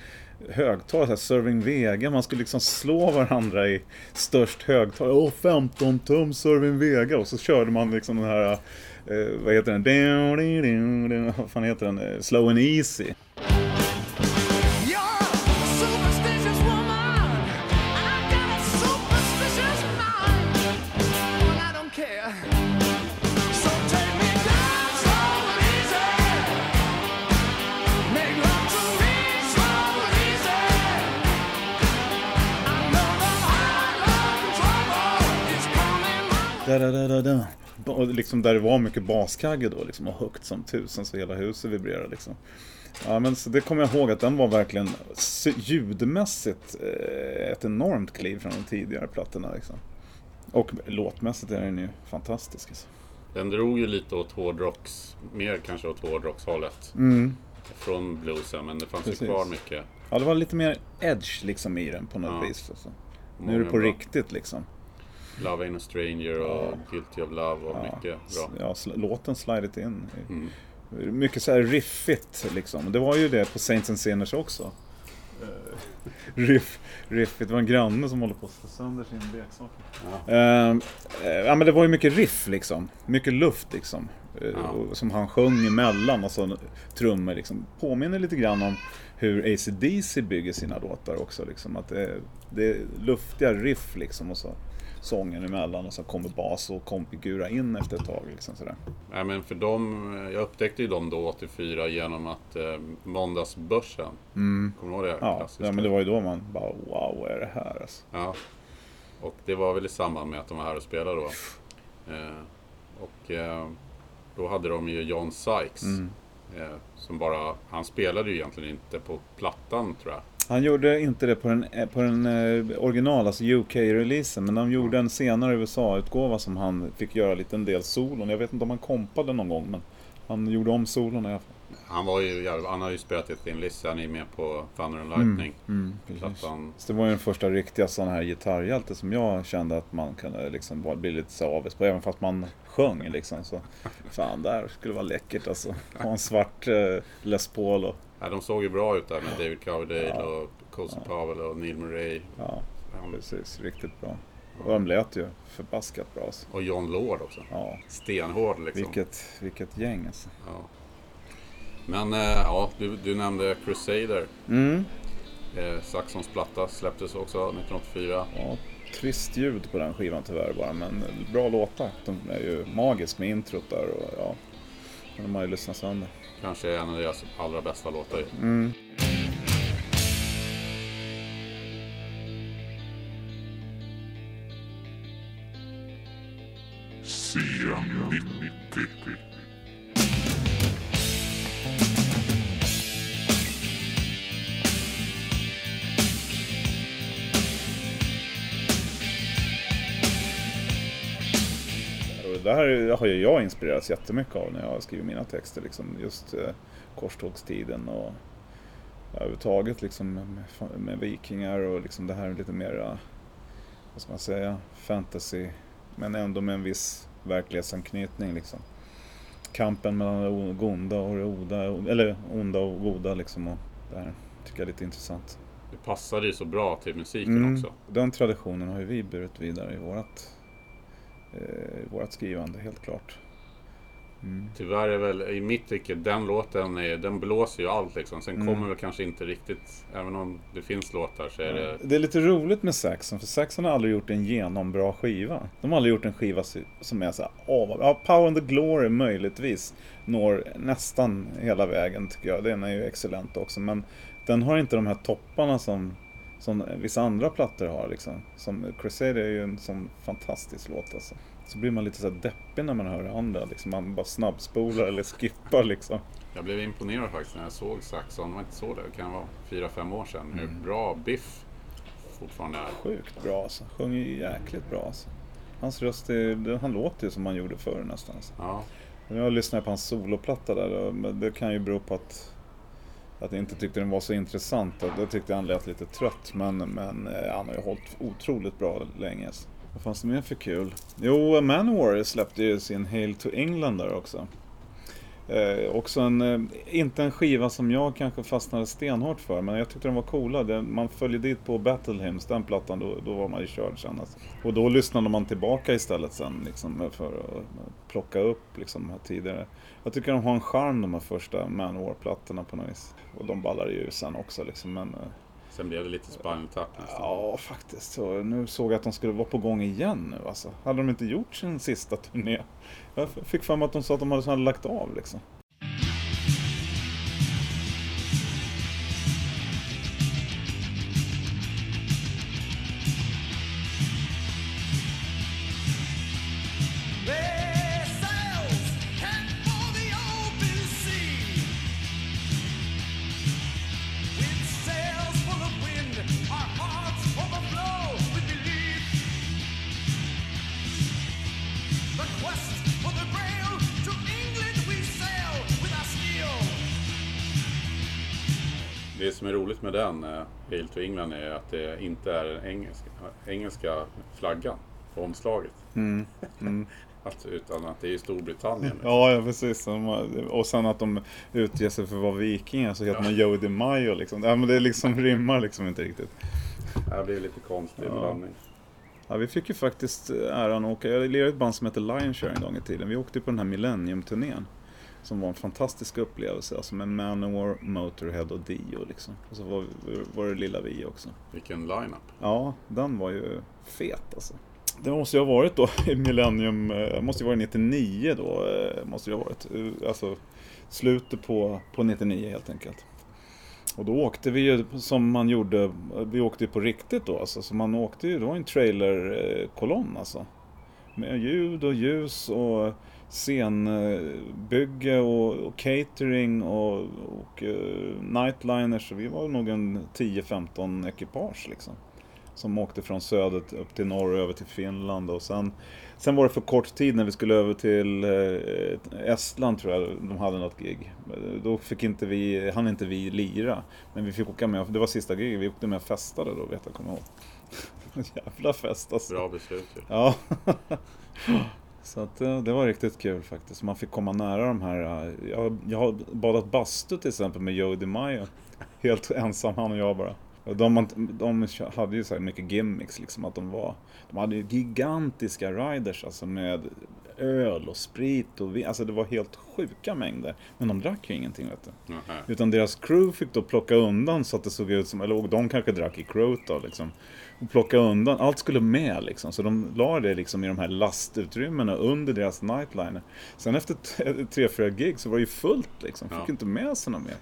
högtalare, så här Serving Vega. Man skulle liksom slå varandra i störst högtalare. Åh, 15 tum Serving Vega. Och så körde man liksom den här, eh, vad heter den? Vad fan heter den? Eh, Slow and Easy. Da, da, da, da, da. Och liksom där det var mycket baskagge då liksom och högt som tusen så hela huset vibrerade liksom. Ja men så det kommer jag ihåg att den var verkligen ljudmässigt eh, ett enormt kliv från de tidigare plattorna liksom. Och låtmässigt är den ju fantastisk alltså. Den drog ju lite åt hårdrocks, mer kanske åt hårdrockshållet. Mm. Från bluesen, men det fanns Precis. ju kvar mycket. Ja det var lite mer edge liksom i den på något Ja. vis. Alltså. Nu är det på bra. riktigt liksom. Love Ain't a Stranger och Guilty of Love och Ja, mycket bra. ja låten Slide It In. Mm. Mycket så här riffigt liksom. Det var ju det på Saints and Sinners också. Eh, [laughs] Riff, riffigt. Det var en granne som håller på att slå sönder sin leksak. Ja. Eh, eh, ja men det var ju mycket riff liksom. Mycket luft liksom. Ja. och, som han sjöng emellan. Alltså trummor liksom. Påminner lite grann om hur AC/DC bygger sina låtar också. Liksom. Att det, det är luftiga riff liksom. Och så sången emellan och så kommer bas och konfigura in efter ett tag. Liksom, sådär. Nej, men för dem, jag upptäckte ju dem då 84 genom att eh, Måndagsbörsen, kommer du ihåg det? Mm. Ja, Klassiska. ja, men det var ju då man bara wow, vad är det här alltså? Ja. Och det var väl i samband med att de var här och spelade då. Eh, och eh, då hade de ju John Sykes. Mm. Eh, som bara, han spelade ju egentligen inte på plattan tror jag. Han gjorde inte det på den, eh, på den eh, original, alltså UK-releasen, men de gjorde en senare USA-utgåva som han fick göra lite en del solon. Jag vet inte om han kompade någon gång, men han gjorde om solon i alla fall. Han var ju, han har ju spelat i Thin Lizzy, han är med på Thunder and Lightning. Mm, precis. Plattan. Så det var ju den första riktiga sån här gitarrhjälte som jag kände att man kunde liksom bli lite så avis på, även fast man sjöng liksom. Så fan, där skulle vara läckert alltså. Ha en svart eh, Les Paul och Ja, de såg ju bra ut där med David Coverdale och Cozy Powell och Neil Murray. ja, precis, riktigt bra. Och de lät ju förbaskat bra alltså. Och John Lord också. Ja, Stenhård liksom. vilket, vilket gäng alltså. Ja. Men eh, ja, du, du nämnde Crusader. Mm. Eh, Saxons platta släpptes också 1984. Ja, trist ljud på den skivan tyvärr bara, men bra låtar. De är ju magisk med introt där och ja, de har ju lyssnat sönder kanske är en av deras allra bästa låtar. Mm. C90. Det här har ju jag inspirerats jättemycket av när jag skriver mina texter. Liksom, just eh, korstågstiden och överhuvudtaget liksom, med, med vikingar och liksom det här lite mera, vad ska man säga, fantasy. Men ändå med en viss verklighetsanknytning. Liksom. Kampen mellan det onda och det oda, eller onda och goda liksom. Och det här tycker jag är lite intressant. Det passade ju så bra till musiken mm, också. Den traditionen har ju vi burit vidare i vårat eh, i vårat skrivande, helt klart. Mm. Tyvärr är väl i mitt tycke den låten, är, den blåser ju allt liksom. Sen Mm. kommer väl kanske inte riktigt, även om det finns låtar så är det... Det är lite roligt med Saxon, för Saxon har aldrig gjort en genombra skiva. De har aldrig gjort en skiva som är så här, åh, ja, Power and the Glory möjligtvis når nästan hela vägen tycker jag. Den är ju excellent också, men den har inte de här topparna som, som vissa andra plattor har liksom. Som Crusade är ju en sån fantastisk låt alltså. Så blir man lite så här deppig när man hör andra, liksom. man bara snabbspolar eller skippar liksom. Jag blev imponerad faktiskt när jag såg Saxon. Det var inte så det kan vara fyra fem år sedan. Hur Mm. bra Biff fortfarande är. Sjukt bra alltså. Sjunger ju jäkligt bra alltså. Hans röst, är, det- han låter ju som han gjorde förr nästan. Alltså. Ja, Jag lyssnade på hans soloplatta där men det kan ju bero på att, att jag inte tyckte den var så intressant. Och Då tyckte jag han lät lite trött men, men eh, han har ju hållit otroligt bra länge. Vad fanns det mer för kul? Jo, Manowar släppte ju sin Hail to England där också. Eh, också en, eh, inte en skiva som jag kanske fastnade stenhårt för, men jag tyckte den var coola. Den, man följde dit på Battle Hymns, den plattan, då, då var man ju körd sen. Alltså. Och då lyssnade man tillbaka istället sen, liksom, för att eh, plocka upp liksom, här tidigare. Jag tycker de har en charm de här första Manowar-plattorna på något vis. Och de ballar ju sen också liksom, men... Eh, sen blev det lite Spinal nästan. Ja, faktiskt. Så nu såg jag att de skulle vara på gång igen nu alltså. Hade de inte gjort sin sista turné? Jag fick för mig att de sa att de hade, hade lagt av liksom. Hail to England, är att det inte är den engelska, engelska flaggan på omslaget. Att, [laughs] utan att det är Storbritannien. Ja, ja precis. Och sen att de utger sig för att vara vikingar så heter man Joe DiMaggio liksom. Ja, men det liksom rimmar liksom inte riktigt. Det blir lite konstig blandning. Ja, vi fick ju faktiskt äran att åka, jag lirade ett band som heter Lionshare en gång i tiden. Vi åkte på den här Millennium-turnén. Som var en fantastisk upplevelse, alltså med Manowar, Motorhead och Dio liksom. Och så var, var det lilla vi också. Vilken line-up. Ja, den var ju fet alltså. Det måste ju ha varit då i Millennium, eh, måste ju vara 99 då, eh, måste det ha varit. Eh, Alltså slutet på, på 99 helt enkelt. Och då åkte vi ju som man gjorde, vi åkte ju på riktigt då alltså. Så man åkte ju, det var en trailerkolonn alltså. Med ljud och ljus och scenbygge och, och catering och, och eh, nightliners. Så vi var nog en 10-15 ekipage liksom. Som åkte från söder upp till norr över till Finland och sen Sen var det för kort tid när vi skulle över till eh, Estland tror jag de hade något gig. Då fick inte vi, hann inte vi lira. Men vi fick åka med, det var sista giget, vi åkte med och festade då vet jag, kommer jag ihåg. [laughs] Jävla fest alltså. Bra beslut ju. Ja. [laughs] Så att eh, det var riktigt kul faktiskt. Man fick komma nära de här. Eh, jag, jag har badat bastu till exempel med Joe DiMaggio. [laughs] Helt ensam, han och jag bara. Och de, de hade ju så här mycket gimmicks liksom att de var De hade ju gigantiska riders alltså med öl och sprit och vin. Alltså det var helt sjuka mängder. Men de drack ju ingenting vet du. Nähä. Utan deras crew fick då plocka undan så att det såg ut som, eller de kanske drack i crewet då liksom. Och plocka undan, allt skulle med liksom. Så de la det liksom i de här lastutrymmena under deras nightliner. Sen efter tre, fyra gig så var det ju fullt liksom. Fick Ja. inte med sig något mer.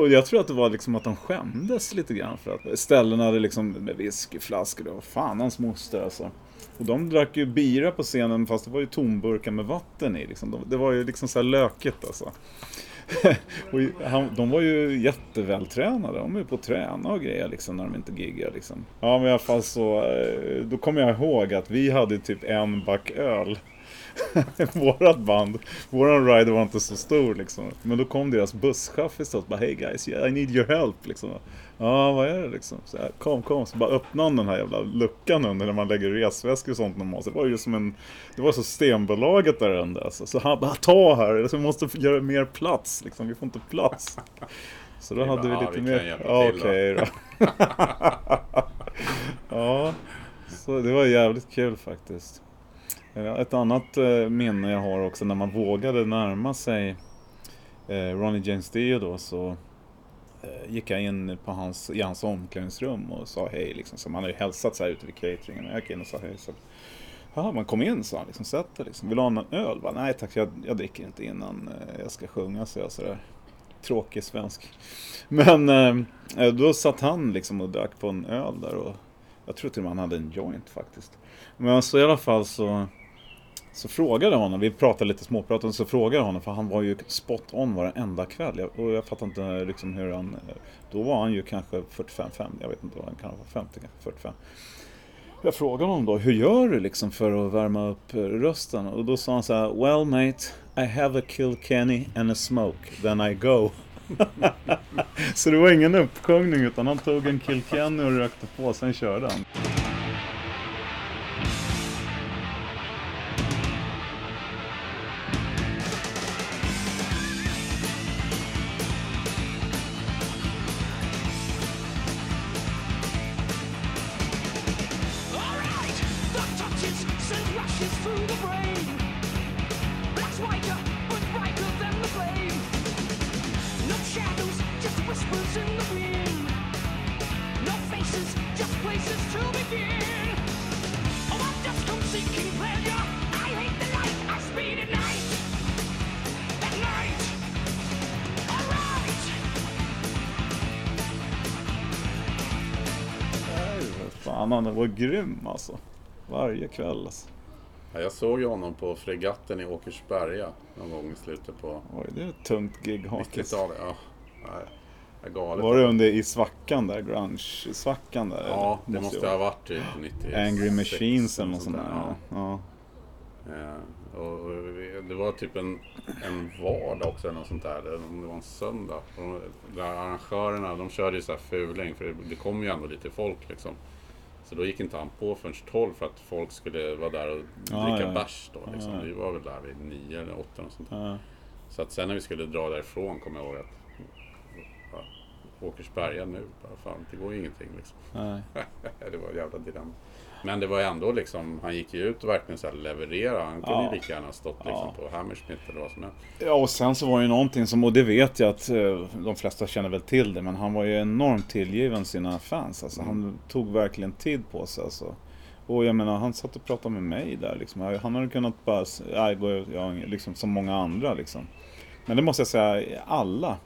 Och jag tror att det var liksom att de skämdes lite grann för att ställena hade liksom med whiskyflaskor, var fan hans moster alltså. Och de drack ju bira på scenen fast det var ju tomburkar med vatten i liksom. De- Det var ju liksom så här lökigt alltså. [laughs] och han, de var ju jättevältränade, de är ju på att träna och grejer liksom när de inte giggar liksom. Ja men i alla fall så, eh, då kommer jag ihåg att vi hade typ en back öl. [laughs] Vårat band, våran rider var inte så stor liksom. Men då kom deras busschaffis och bara Hey guys, yeah, I need your help liksom. Ja, vad är det liksom? Så här, kom, kom. Så bara öppnade han den här jävla luckan under när man lägger resväskor och sånt normalt. Så det var ju som en, det var så Stenbolaget där under alltså. Så han bara ta här, så vi måste göra mer plats liksom. Vi får inte plats. Så då hade bara, vi "Ja, lite vi mer. Ja, till då." okej då. [laughs] ja, så det var jävligt kul faktiskt. Eh, ett annat eh, minne jag har också när man vågade närma sig eh, Ronnie James Dio då så gick jag in på hans, i hans omklädningsrum och sa hej liksom. Så man hade ju hälsat så här ute vid cateringen. Jag gick in och sa hej. Så, Ja, man kom in sa han liksom, sätt dig liksom. Vill du ha någon öl? Bara, Nej tack, jag, jag dricker inte innan jag ska sjunga, så jag sådär. Tråkig svensk. Men eh, då satt han liksom och drack på en öl där och jag tror till och med han hade en joint faktiskt. Men så i alla fall så så frågade jag honom, vi pratade lite småprat och så frågade jag honom för han var ju spot on varenda kväll. Jag, och jag fattar inte liksom hur han, då var han ju kanske 45-50, jag vet inte vad han kan vara, 50 kanske 45. Jag frågade honom då, hur gör du liksom för att värma upp rösten? Och då sa han så här, Well mate, I have a kill Kenny and a smoke, then I go. [laughs] så det var ingen uppsjungning utan han tog en kill Kenny och rökte på, sen körde han. Var grym alltså. Varje kväll alltså. Ja, jag såg ju honom på fregatten i Åkersberga någon gång i slutet på Oj, det är ett tungt gig Hakis. 90-talet. Ja, nej, är galet. Var det under i svackan där, grunge-svackan där? Ja, det måste ha varit typ 96. Angry Machines eller något sånt där. Ja. Ja. Eh, och, det var typ en, en vardag också eller något sånt där. det var en söndag. Och de, där arrangörerna de körde ju så här fuling för det, det kom ju ändå lite folk liksom. Så då gick inte han på förrän 12 för att folk skulle vara där och Ja, dricka ja, bärs då. Liksom. Ja. Vi var väl där vid 9 eller 8 och sånt där. Ja. Så att sen när vi skulle dra därifrån kom jag ihåg att Åkersberga nu, bara fan det går ju ingenting liksom. Nej. [laughs] det var ett jävla dilemma. Men det var ändå liksom, han gick ju ut och verkligen så här levererade. Han kunde Ja. ju lika gärna stått liksom Ja. på Hammersmith eller vad som helst. Ja, och sen så var det ju någonting som, och det vet jag att eh, de flesta känner väl till det, men han var ju enormt tillgiven sina fans. Alltså, Han tog verkligen tid på sig. Alltså. Och jag menar, han satt och pratade med mig där liksom. Han hade kunnat bara, nej, gå ut, ja, liksom som många andra liksom. Men det måste jag säga, alla.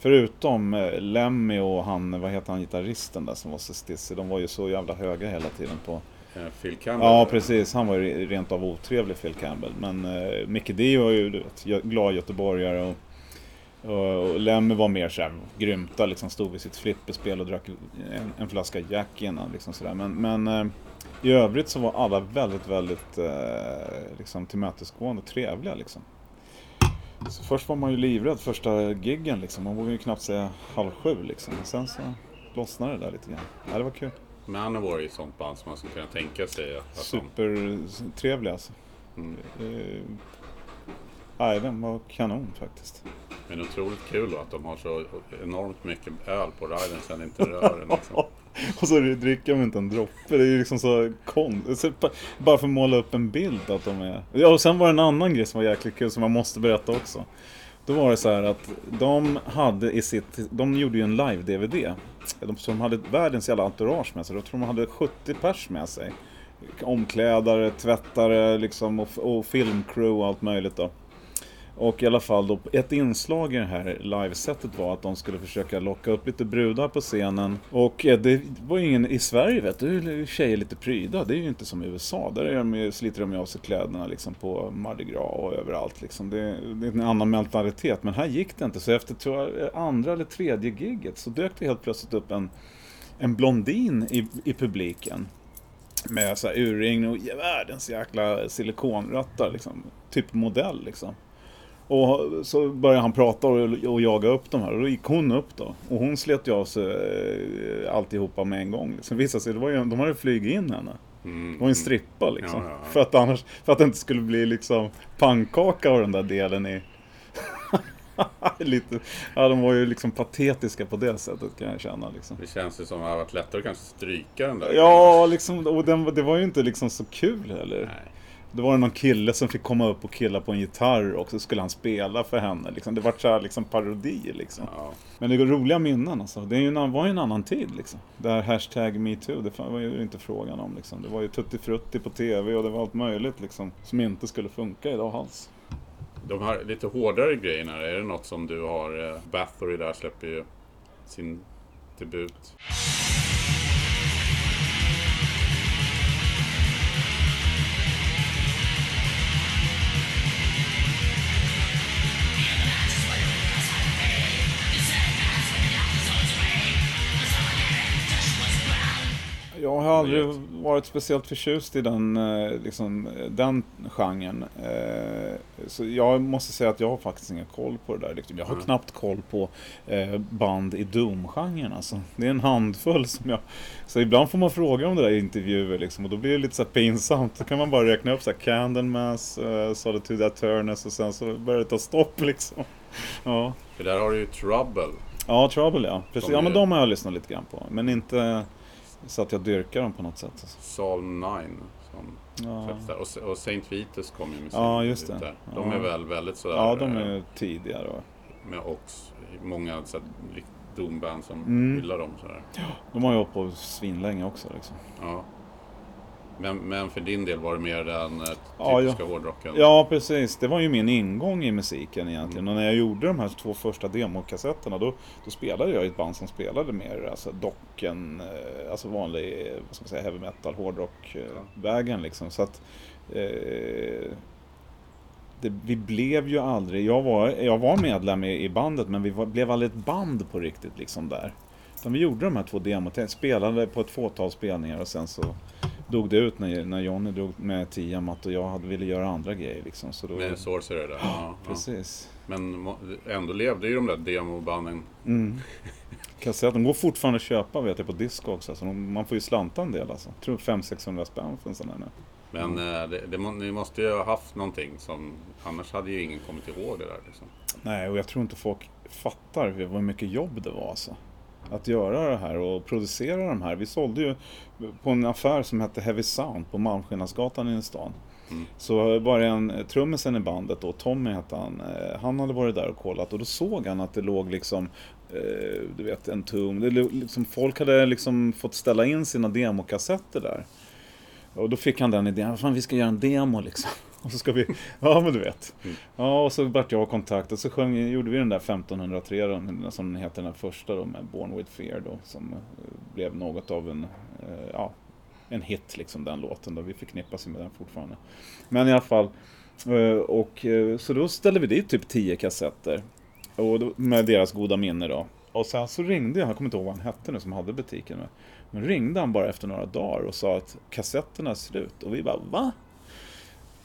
Förutom eh, Lemmy och han, vad heter han, gitarristen där som var så stissig. De var ju så jävla höga hela tiden på Eh, Phil Campbell. Ja, precis. Han var ju rent av otrevlig, Phil Campbell. Men uh, Mickey D var ju vet, glad göteborgare och, och, och Lemmy var mer såhär grymta, liksom stod vid sitt flipperspel och drack en, en flaska Jack innan. Liksom sådär. Men, men eh, i övrigt så var alla väldigt, väldigt eh, liksom, tillmötesgående och trevliga. Liksom. Så först var man ju livrädd första giggen liksom. Man vågade ju knappt säga halv sju liksom. Men sen så lossnade det där lite grann. Ja, det var kul. Manowar är ju ett sånt band som man skulle kunna tänka sig att de... Supertrevlig alltså. Mm. Eh, Nej, den var kanon faktiskt. Men otroligt kul då att de har så enormt mycket öl på riden sen inte rör den. Liksom. [laughs] Och så dricker de inte en droppe. Det är ju liksom så konstigt. Bara för att måla upp en bild att de är... Ja, och sen var det en annan grej som var jäkligt kul som jag måste berätta också. Då var det så här att de hade i sitt... De gjorde ju en live-DVD. De de hade världens jävla entourage med sig. Jag tror de hade 70 pers med sig. Omklädare, tvättare liksom och, och filmcrew och allt möjligt då. Och i alla fall då, ett inslag i det här livesetet var att de skulle försöka locka upp lite brudar på scenen. Och eh, det var ju ingen, i Sverige vet du, är tjejer lite pryda. Det är ju inte som i USA. Där är de, sliter de ju av sig kläderna liksom på Mardi Gras och överallt liksom. Det, det är en annan mentalitet. Men här gick det inte. Så efter jag, andra eller tredje gigget så dök det helt plötsligt upp en, en blondin i, i publiken. Med så här urringning och världens jäkla silikonrattar liksom. Typ modell liksom. Och så började han prata och, och jaga upp de här och då gick hon upp då. Och hon slet ju av sig eh, alltihopa med en gång. Liksom. Visade sig, det var ju, de hade flugit in henne. Mm. Det var en strippa liksom. Ja, ja. För, att annars, för att det inte skulle bli liksom pannkaka av den där delen i... [laughs] Lite, ja, de var ju liksom patetiska på det sättet kan jag känna liksom. Det känns ju som att det hade varit lättare att kanske stryka den där. Ja, liksom, och den, det var ju inte liksom så kul heller. Nej. Det var någon kille som fick komma upp och killa på en gitarr och så skulle han spela för henne. Liksom. Det var så här liksom parodi liksom. Ja. Men det går roliga minnen alltså. Det är ju en, var ju en annan tid liksom. Det här hashtag metoo, det var ju inte frågan om liksom. Det var ju tutti frutti på tv och det var allt möjligt liksom. Som inte skulle funka idag alls. De här lite hårdare grejerna, är det något som du har? eh, Bathory där släpper ju sin debut. Jag har aldrig varit speciellt förtjust i den, eh, liksom, eh, den genren. Eh, Så jag måste säga att jag har faktiskt ingen koll på det där. Jag har Mm. knappt koll på band i Doom-genren. Alltså. Det är en handfull som jag... Så ibland får man fråga om det där i intervjuer liksom, och då blir det lite så pinsamt. Då kan man bara räkna upp så här Candlemass, Solitude Attornus och sen så börjar det ta stopp [laughs] liksom. Ja. För där har du ju Trouble. Ja, Trouble ja. Precis. Ja, men de har jag lyssnat lite grann på. Men inte så att jag dyrkar dem på något sätt. Alltså. Psalm 9 som Ja. släpps där. Och, och Saint Vitus kom ju med sin Ja, just det. där. De Ja. är väl väldigt sådär... Ja, de eh, är tidigare. och- Med också många så här, lik- Doom-band som Mm. hyllar dem sådär. De har ju hållit på svinlänge också. Liksom. Ja. Men, men för din del var det mer den eh, Ja, typiska hårdrocken? Ja, precis. Det var ju min ingång i musiken egentligen. Och när jag gjorde de här två första demokassetterna då, då spelade jag i ett band som spelade mer alltså docken, eh, alltså vanlig eh, vad ska man säga, heavy metal, hårdrock eh, vägen liksom. Så att eh, det, vi blev ju aldrig, jag var, jag var medlem i, i bandet men vi var, blev aldrig ett band på riktigt liksom där. Utan vi gjorde de här två demot, spelade på ett fåtal spelningar och sen så dog det ut när, när Johnny drog med Tiamat och jag hade, ville göra andra grejer liksom. Så då, Med Sorcerer där? Ja, ja. precis. Men må- ändå levde ju de där demobanden. Mm. Kassetten går fortfarande att köpa vet jag på disco också. Så de, man får ju slanta en del alltså. Jag tror 500-600 spänn för en sån här nu. Men eh, det, det, ni måste ju ha haft någonting som... Annars hade ju ingen kommit ihåg det där liksom. Nej, och jag tror inte folk fattar hur mycket jobb det var alltså. Att göra det här och producera de här. Vi sålde ju på en affär som hette Heavy Sound på Malmskillnadsgatan i stan. Mm. Så var det en trummisen i bandet då, Tommy hette han. eh, Han hade varit där och kollat och då såg han att det låg liksom eh, du vet, en tum. Det, liksom, folk hade liksom fått ställa in sina demokassetter där. Och då fick han den idén, fan vi ska göra en demo liksom. [laughs] Och så ska vi, ja men du vet. Ja och så vart jag kontakt och så sjöng, gjorde vi den där 1503 då, som heter den första då med Born with Fear då. Som eh, blev något av en, eh, ja, en hit liksom den låten då. Vi förknippas ju med den fortfarande. Men i alla fall. eh, Och så då ställde vi dit typ 10 kassetter. Och då, med deras goda minne då. Och sen så ringde jag, jag kommer inte ihåg vad han hette nu som hade butiken. med. Men ringde han bara efter några dagar och sa att kassetterna är slut. Och vi bara va?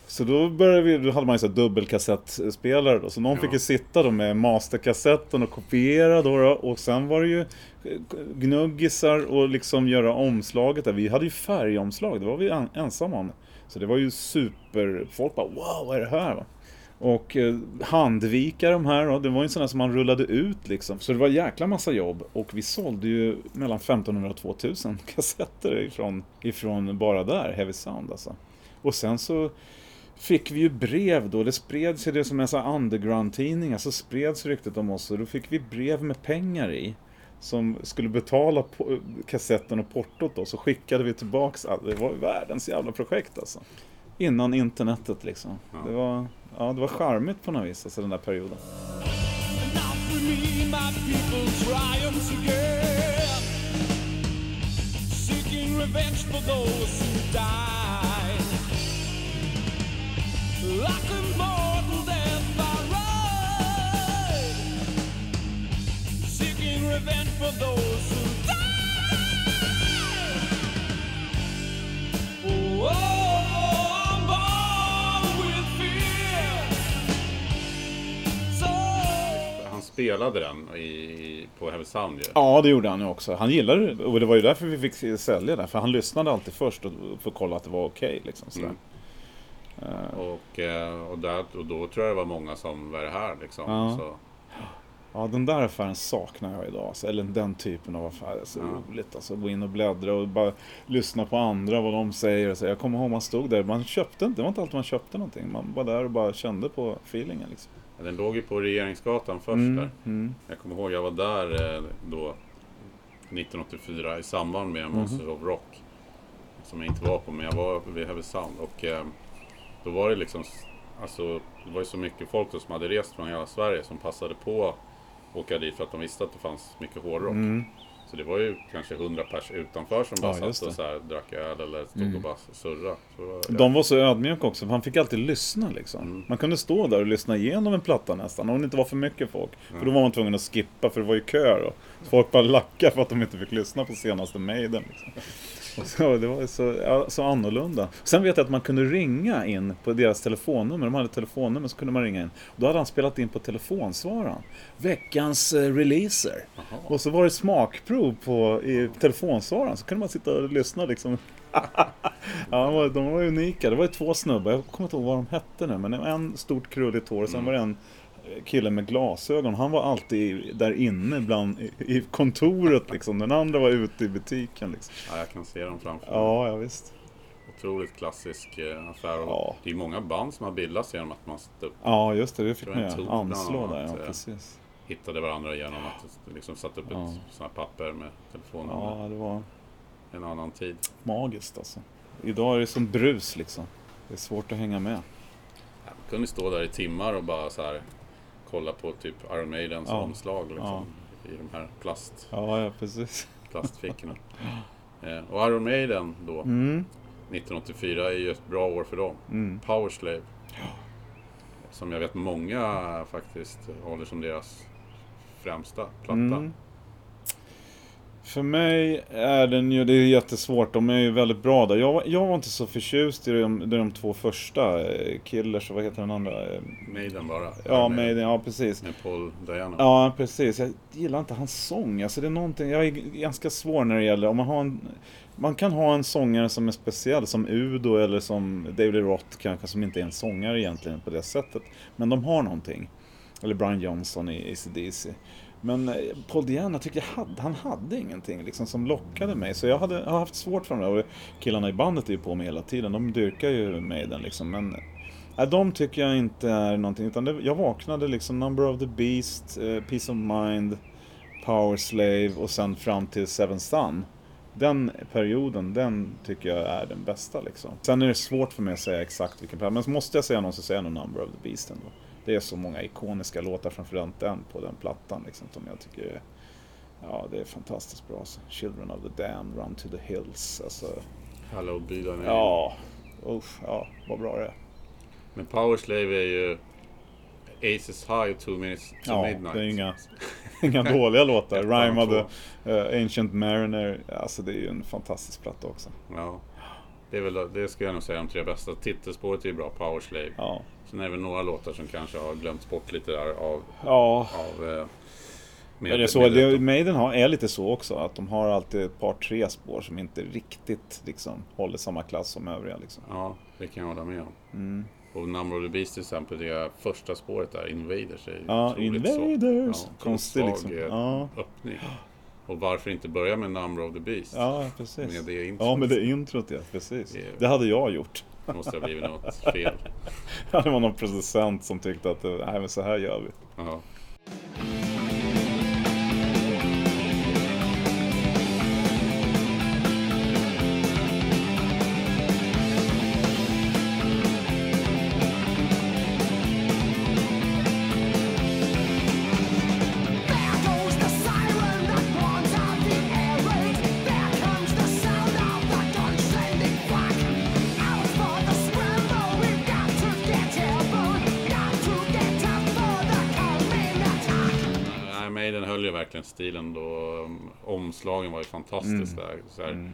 Så då började vi, då hade man ju så dubbelkassettspelare då. Så någon Ja. fick ju sitta då med masterkassetten och kopiera då, då. Och sen var det ju eh, gnuggisar och liksom göra omslaget där. Vi hade ju färgomslag, det var vi en, ensamma om. Så det var ju super, folk bara wow vad är det här? Va? Och eh, handvika de här då, det var ju sådana som man rullade ut liksom. Så det var en jäkla massa jobb och vi sålde ju mellan 1500 och 2000 [laughs] kassetter ifrån, ifrån bara där, Heavy Sound alltså. Och sen så fick vi ju brev då, det spreds ju det som en sån underground-tidningar, så spreds ryktet om oss och då fick vi brev med pengar i. Som skulle betala på, kassetten och portot då, så skickade vi tillbaks allt. Det var världens jävla projekt alltså. Innan internetet liksom. Ja. Det var, ja, det var charmigt på något vis, alltså den där perioden. Seeking revenge for those who died spelade den i, på Hemsound ju. Ja, det gjorde han ju också. Han gillade det och det var ju därför vi fick sälja den. För han lyssnade alltid först och, för att kolla att det var okej. Okay, liksom, mm. Och, eh, och, där, och då tror jag det var många som var här liksom. Ja. Så, Ja, den där affären saknar jag idag. Alltså, eller den typen av affärer. Så Ja. roligt alltså. Gå in och bläddra och bara lyssna på andra, vad de säger. Och så. Jag kommer ihåg man stod där. Man köpte inte, det var inte alltid man köpte någonting. Man var där och bara kände på feelingen. Liksom. den låg ju på Regeringsgatan först Mm, där. mm. Jag kommer ihåg jag var där eh, då 1984 i samband med Monsters of Rock. Som jag inte var på, men jag var vid Härnösand. Och eh, då var det liksom, alltså det var ju så mycket folk som hade rest från hela Sverige som passade på att åka dit för att de visste att det fanns mycket hårdrock. Mm. Så det var ju kanske 100 pers utanför som bara Ja, satt och. Mm. så här, drack öl eller stod och bara surrade. De var så ödmjuka också, för han fick alltid lyssna liksom. Mm. Man kunde stå där och lyssna igenom en platta nästan, om det inte var för mycket folk. För då var man tvungen att skippa, för det var ju kö då. Så folk bara lackade för att de inte fick lyssna på senaste Maiden. Liksom. [laughs] Så, det var så, ja, så annorlunda. Sen vet jag att man kunde ringa in på deras telefonnummer. De hade telefonnummer, så kunde man ringa in. Då hade han spelat in på telefonsvararen. Veckans eh, releaser. Jaha. Och så var det smakprov på, i telefonsvararen. Så kunde man sitta och lyssna liksom. [laughs] ja, de var, unika. Det var ju två snubbar. Jag kommer inte ihåg vad de hette nu. Men en stort krulligt hår. Och sen var det en kille med glasögon. Han var alltid där inne bland, i, kontoret liksom. Den andra var ute i butiken liksom. Ja, jag kan se dem framför mig. Ja, ja visst. Otroligt klassisk eh, affär. Ja. Det är många band som har bildats genom att man stod, Ja, just det. Det fick man ju anslå där. Ja, eh. precis. hittade varandra genom att liksom satte upp Ja. ett sånt här papper med telefonnummer. Ja, det var En annan tid. magiskt alltså. Idag är det som brus liksom. Det är svårt att hänga med. Ja, man kunde stå där i timmar och bara så här kolla på typ Iron Maidens Ja. omslag liksom, i de här plast, Ja, ja precis. [laughs] plastfickorna. eh, och Iron Maiden då, Mm. 1984 är ju ett bra år för dem. Mm. Powerslave. Som jag vet många faktiskt håller som deras främsta platta. Mm. För mig är den ju, det är jättesvårt, de är ju väldigt bra där. Jag, var- jag var inte så förtjust i de, de två första, eh, Killers och vad heter den andra? Maiden bara. Ja, med, Maiden, ja precis. med Paul Diana. Ja, precis. Jag gillar inte hans sång. Alltså det är någonting, jag är ganska svår när det gäller, om man har en man kan ha en sångare som är speciell, som Udo eller som David Roth kanske, som inte är en sångare egentligen på det sättet. Men de har någonting. Eller Brian Johnson i AC/DC. Men eh, Paul Diana tyckte jag hade, han hade ingenting liksom som lockade mig. Så jag hade, jag har haft svårt för det. Och killarna i bandet är ju på mig hela tiden. De dyrkar ju Maiden liksom. Men eh, Nej, de tycker jag inte är någonting. Utan det, jag vaknade liksom Number of the Beast, eh, Peace of Mind, Power Slave och sen fram till Seven Sun. Den perioden, den tycker jag är den bästa liksom. Sen är det svårt för mig att säga exakt vilken period, men så måste jag säga någon så säger jag nog Number of the Beast ändå. Det är så många ikoniska låtar framförallt den på den plattan liksom som jag tycker är, ja det är fantastiskt bra. Alltså. Children of the Damned, Run to the Hills, alltså. Thy name. Ja, usch, ja, vad bra det är. Men Powerslave är ju Aces High och Two Minutes to Ja, Midnight. det är inga, [laughs] inga dåliga låtar. Och of the eh, Ancient Mariner, alltså det är ju en fantastisk platta också. Ja. Det, är väl, det ska jag nog säga de tre bästa. Titelspåret är ju bra, Powerslave. Ja, Sen är det väl några låtar som kanske har glömts bort lite där av... ja av eh, med, Men det är så, det, Maiden har, är lite så också, att de har alltid ett par tre spår som inte riktigt liksom håller samma klass som övriga liksom. Ja, det kan jag hålla med om. Mm. Och Number of the Beast till exempel, det är första spåret där, Invaders, är Ja. Invaders! Ja, Konstig svag, liksom. eh, Ja, öppning. Och varför inte börja med Number of the Beast? ja, precis. Med det introt. Ja, med det introt ja, precis. Det är- Det hade jag gjort. Det måste ha blivit något fel. [laughs] Det var någon producent som tyckte att, nej men så här gör vi. Jaha. Omslagen var ju fantastiskt Mm. där. Så här,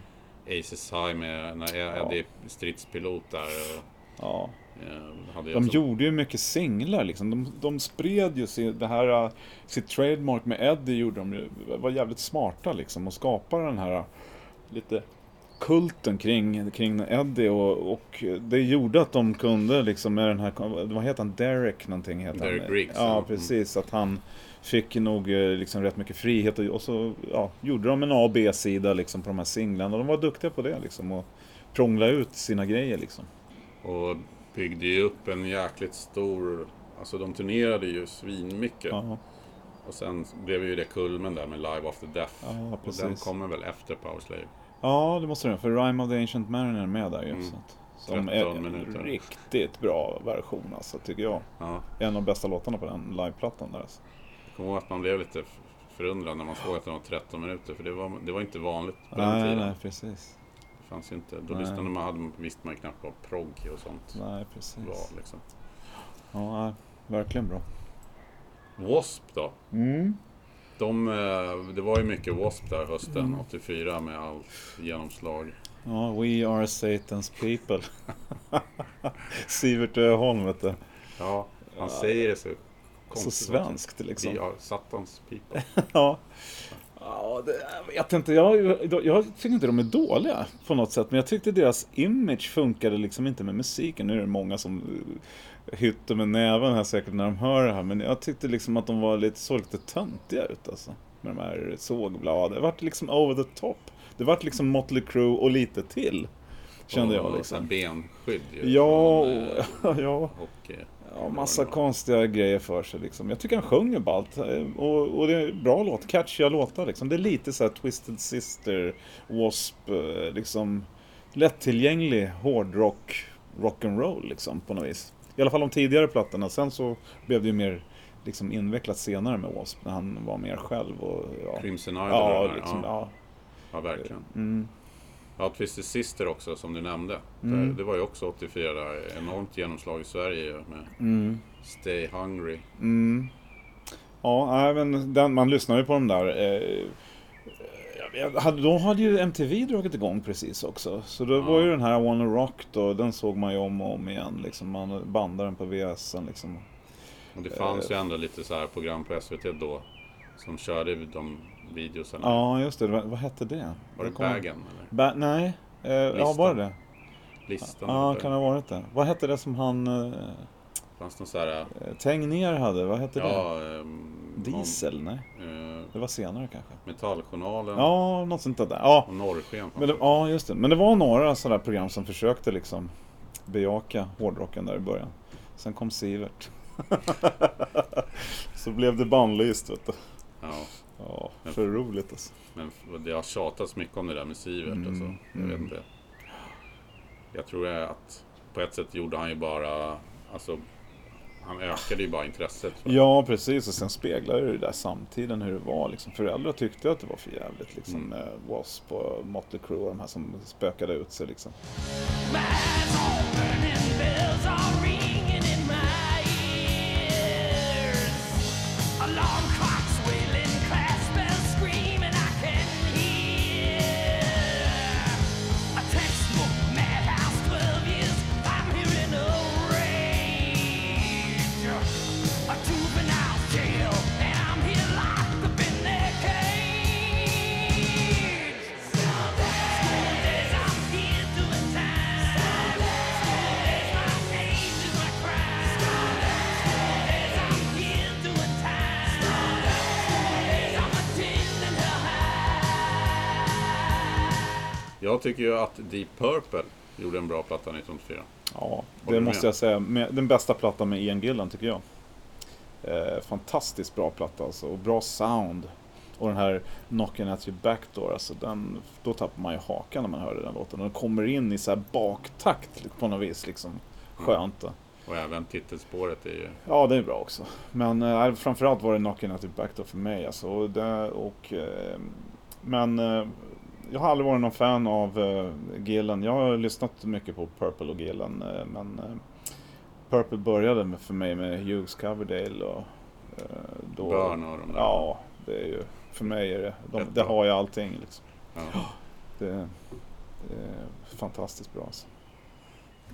Aces High med när Eddie är stridspilot där. och Ja, Eh, hade De alltså- gjorde ju mycket singlar liksom. De, de spred ju sin, det här, uh, sitt trademark med Eddie gjorde de ju, var jävligt smarta liksom och skapade den här uh, lite kulten kring, kring Eddie och, och det gjorde att de kunde liksom med den här, vad heter han, Derek någonting heter Derek han. Riggs, Ja, ja. precis. Att han fick nog eh, liksom rätt mycket frihet och, och så ja, gjorde de en A och B-sida liksom på de här singlarna de var duktiga på det liksom och prångla ut sina grejer liksom. Och byggde ju upp en jäkligt stor... Alltså de turnerade ju svinmycket. Ja, Och sen blev ju det kulmen där med Live After Death. Ja, och den kommer väl efter Powerslave. Ja, det måste det för Rime of the Ancient Mariner är med där ju. Mm. Så att, som 13 är en minuter. riktigt bra version alltså, tycker jag. Ja. En av de bästa låtarna på den liveplattan där. Alltså. Jag kommer ihåg att man blev lite förundrad när man såg att den var 13 minuter. För det var, det var inte vanligt på den Nej, tiden. nej, precis. Det fanns ju inte. Då Nej. lyssnade man, hade, visste man ju knappt vad progg och sånt Nej, precis. var. Liksom. Ja, verkligen bra. W.A.S.P. då? Mm. De, eh, det var ju mycket W.A.S.P. där hösten Mm. 84 med allt genomslag. Ja, We are Satan's people. [laughs] Sivert Öholm vet du. Ja, han säger det så Så svenskt liksom. Har Satans people. [laughs] Ja. Ja, det, jag vet inte. Jag, jag, jag tycker inte de är dåliga på något sätt. Men jag tyckte deras image funkade liksom inte med musiken. Nu är det många som eh, hytter med näven här säkert när de hör det här. Men jag tyckte liksom att de var lite, såg lite töntiga ut alltså. Med de här sågbladen. Det vart liksom over the top. Det vart liksom Motley Crue och lite till. Kände jag Och liksom. så här benskydd ju. Ja, Från, eh, [laughs] ja. och, eh, Ja, massa konstiga grejer för sig liksom. Jag tycker han sjunger ballt. eh, Och, och det är bra låt, catchiga låtar liksom. Det är lite så här Twisted Sister, W.A.S.P. eh, liksom. Lättillgänglig hårdrock, rock'n'roll liksom på något vis. I alla fall de tidigare plattorna. Sen så blev det ju mer liksom invecklat senare med W.A.S.P. när han var mer själv och ja. Crimson Idol. Ja, liksom, ja. ja. ja, verkligen. Mm. Ja, Twisted Sister också som du nämnde. Mm. Det, det var ju också 84 där. Enormt genomslag i Sverige med Mm. Stay Hungry. Mm. Ja, även den, man lyssnar ju på dem där. Eh, hade, då hade ju MTV dragit igång precis också. Så då var ju den här Wanna Rock då, den såg man ju om och om igen. Liksom. Man bandade den på VHSen liksom. Och det fanns Eh. ju ändå lite så här program på SVT då. Som körde de videosarna. Ja, just det. Vad, vad hette det? Var det Bagen eller? Ba nej. Eh, ja, var det det? Listan? Ja, kan det ha varit det. Vad hette det som han... Eh, Fanns det någon så här... eh, Tegnér hade? Vad hette det? Ja, ehm, Diesel? Nej, eh, det var senare kanske. Metalljournalen Ja, något sånt där. Ja, och Norrsken. Men det, ja, just det. Men det var några sådana program som försökte liksom bejaka hårdrocken där i början. Sen kom Sivert. [laughs] Så blev det bannlyst vet du. Ja, Ja, för roligt alltså. men det har tjatats mycket om det där med Sivert Mm, och så. Jag vet mm. inte. Jag tror att på ett sätt gjorde han ju bara... Alltså, han ökade ju bara intresset. För Ja, precis. Och sen speglade det där samtiden hur det var. Liksom. Föräldrar tyckte att det var för jävligt liksom, Mm. med W.A.S.P. och Motley Crue och de här som spökade ut sig. Liksom. Jag tycker ju att Deep Purple gjorde en bra platta 1984. Ja, det måste med? jag säga. Den bästa plattan med Ian Gillan tycker jag. Eh, fantastiskt bra platta alltså. Och bra sound. Och den här Knockin' at your backdoor, alltså den, då tappar man ju hakan när man hör den låten. Den kommer in i så här baktakt på något vis liksom. Skönt. då. Och även titelspåret är ju... Ja, det är bra också. Men eh, framförallt var det Knockin' at your backdoor för mig alltså. Och det, och, eh, men eh, jag har aldrig varit någon fan av eh, Gillen. Jag har lyssnat mycket på Purple och Gillen. Eh, men eh, Purple började med, för mig med Hughes Coverdale och eh, då... Burn och de där. Ja, det är ju... För mig är det... De, det har ju allting liksom. Ja. [gasps] Det, det är fantastiskt bra alltså.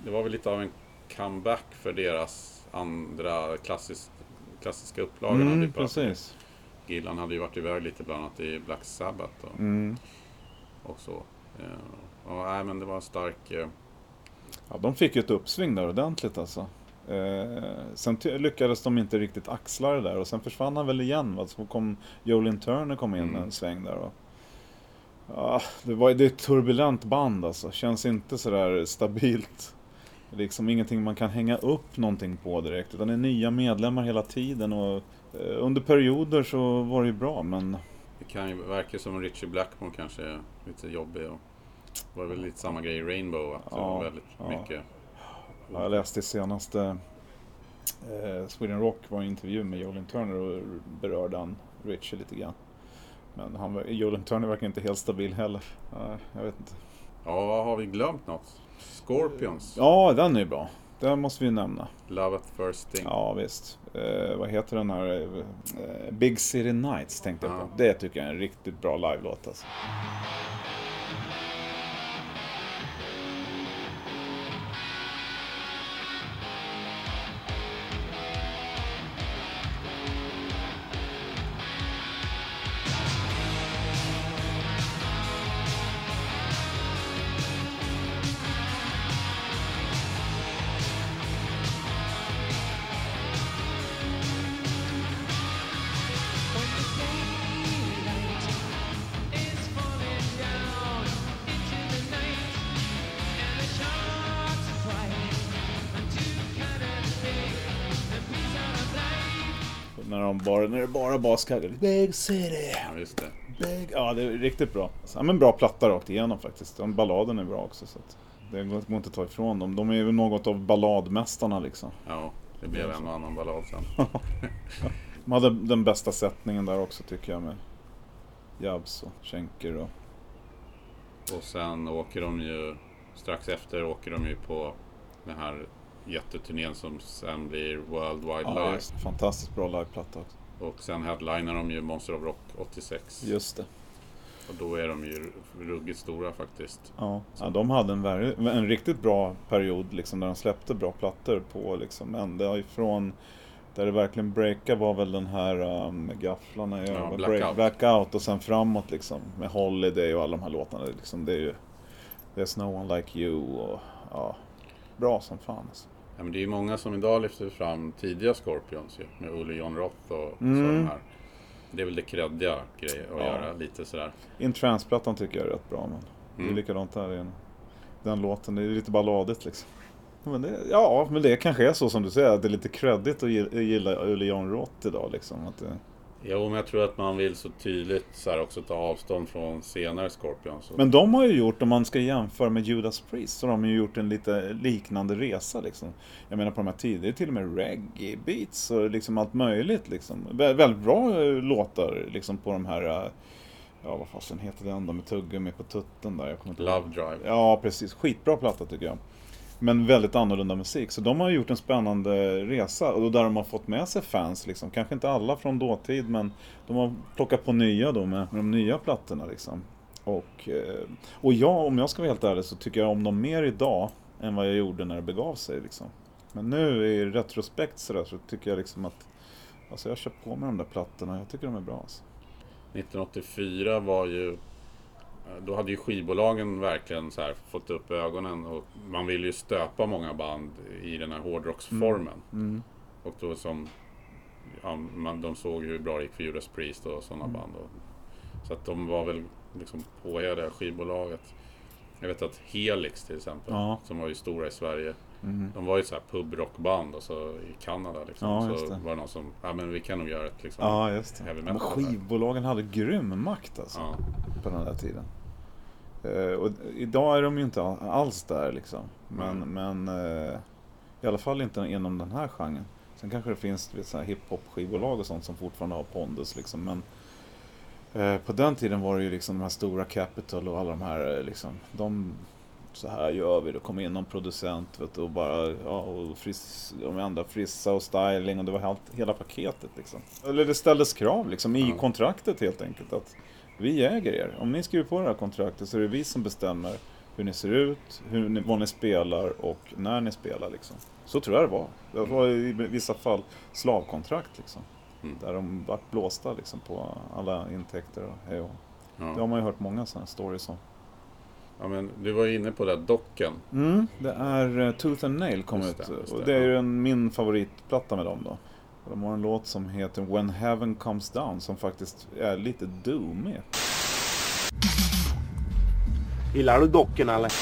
Det var väl lite av en comeback för deras andra klassisk, klassiska upplagan. Mm, bara- precis. Gillan hade ju varit iväg lite bland annat i Black Sabbath och, Mm. Och så. Eh, Ja, nej, men det var en stark... eh, Ja, de fick ju ett uppsving där ordentligt alltså. Eh, sen lyckades de inte riktigt axla det där och sen försvann han väl igen. Va? Så kom Jolin Turner kom in Mm. en sväng där. Och, ja, det, var, det är ett turbulent band alltså. Känns inte sådär stabilt. Liksom ingenting man kan hänga upp någonting på direkt. Utan det är nya medlemmar hela tiden. Och, eh, under perioder så var det ju bra men kan ju verka som Richie Blackmore kanske är lite jobbig. Och det var väl lite samma grej i Rainbow. Att det Ja, var väldigt ja. mycket... Ja, Jag läste senaste eh, Sweden Rock var en intervju med Jolin Turner och berörde han Richie lite grann. Men han, Jolin Turner verkar inte helt stabil heller. Jag vet inte. Ja, har vi glömt något? Scorpions. Ja, den är ju bra. Den måste vi nämna. Love at first sting. Ja, visst. Eh, vad heter den här? Eh, Big City Nights tänkte jag Ja. på. Det tycker jag är en riktigt bra live-låt alltså. Bara baskar. Big City. Ja, just det. Big. Ja, det är riktigt bra. Ja, men bra platta rakt igenom faktiskt. Den balladen är bra också. Så det går inte att ta ifrån dem. De är ju något av balladmästarna liksom. Ja, det blev en och annan ballad sen. [laughs] De hade den bästa sättningen där också tycker jag med Jabs och Schenker och... Och sen åker de ju, strax efter åker de ju på den här jätteturnén som sen blir World Wide Ja, Live. fantastiskt bra liveplatta också. Och sen headlinar de ju Monster of Rock 86. Just det. Och då är de ju ruggigt stora faktiskt. Ja, ja de hade en, en riktigt bra period liksom, där de släppte bra plattor på liksom, ända ifrån där det verkligen breakade var väl den här um, med gafflarna, Ja, Blackout. Blackout och sen framåt liksom med Holiday och alla de här låtarna. Liksom, det är ju There's no one like you och ja, bra som fan alltså. Ja, men det är ju många som idag lyfter fram tidiga Scorpions ju, med Olle John Roth och så Mm. de här. Det är väl det kreddiga grejer att Ja. göra lite sådär. In Trance-plattan tycker jag är rätt bra men det är Mm. likadant här igen. Den låten, det är lite balladigt liksom. Men det, ja, men det kanske är så som du säger, att det är lite creddigt att gilla, Ulle John Roth idag liksom. Att det, Jo, men jag tror att man vill så tydligt så här också ta avstånd från senare Scorpions. Men de har ju gjort, om man ska jämföra med Judas Priest, så har de ju gjort en lite liknande resa liksom. Jag menar på de här tiderna, det är till och med reggae beats och liksom allt möjligt liksom. Vä väldigt bra eh, låtar liksom på de här, eh, ja vad fasen heter den då med tuggummi på tutten där? Jag kommer inte ihåg. Love Drive. Ja, precis. Skitbra platta tycker jag. Men väldigt annorlunda musik. Så de har gjort en spännande resa. Och där de har fått med sig fans. Liksom. Kanske inte alla från dåtid, men de har plockat på nya då med, med de nya plattorna. Liksom. Och, eh, och jag, om jag ska vara helt ärlig, så tycker jag om dem mer idag än vad jag gjorde när det begav sig. Liksom. Men nu i retrospekt så, där, så tycker jag liksom att Alltså jag har köpt på mig de där plattorna. Jag tycker de är bra. Alltså. 1984 var ju... Då hade ju skivbolagen verkligen så här fått upp ögonen och man ville ju stöpa många band i den här hårdrocksformen. Mm. Och då som... Ja, man, de såg hur bra det gick för Judas Priest och sådana Mm. band. Och, så att de var väl liksom påhejade skivbolaget. Jag vet att Helix till exempel, Ja. som var ju stora i Sverige. Mm. De var ju så här pubrockband och så i Kanada liksom. Ja, så det. var det någon som, ja men vi kan nog göra ett liksom. Ja, just det. Heavy Men metal här. skivbolagen hade grym makt alltså. På den där tiden. Eh, och idag är de ju inte all- alls där liksom. Men, men eh, i alla fall inte inom den här genren. Sen kanske det finns du vet, så här hiphop-skivbolag och sånt som fortfarande har pondus liksom. Men eh, på den tiden var det ju liksom de här stora Capital och alla de här liksom. De, så här gör vi, det kom in någon producent vet och bara, ja, och fris, de ändra frissa och styling och det var helt, hela paketet liksom. Eller det ställdes krav liksom i Ja. kontraktet helt enkelt att vi äger er. Om ni skriver på det här kontraktet så är det vi som bestämmer hur ni ser ut, hur ni, vad ni spelar och när ni spelar liksom. Så tror jag det var. Det var i vissa fall slavkontrakt liksom. Mm. Där de vart blåsta liksom på alla intäkter och hej och hå. Det Ja. har man ju hört många sådana stories om. ja, men du var inne på det här docken. Mm, det är eh, Tooth and Nail kom Just ut. det, det, det är ja. ju en, min favoritplatta med dem då. De har en låt som heter When Heaven Comes Down som faktiskt är lite doomig. Gillar du dockorna eller?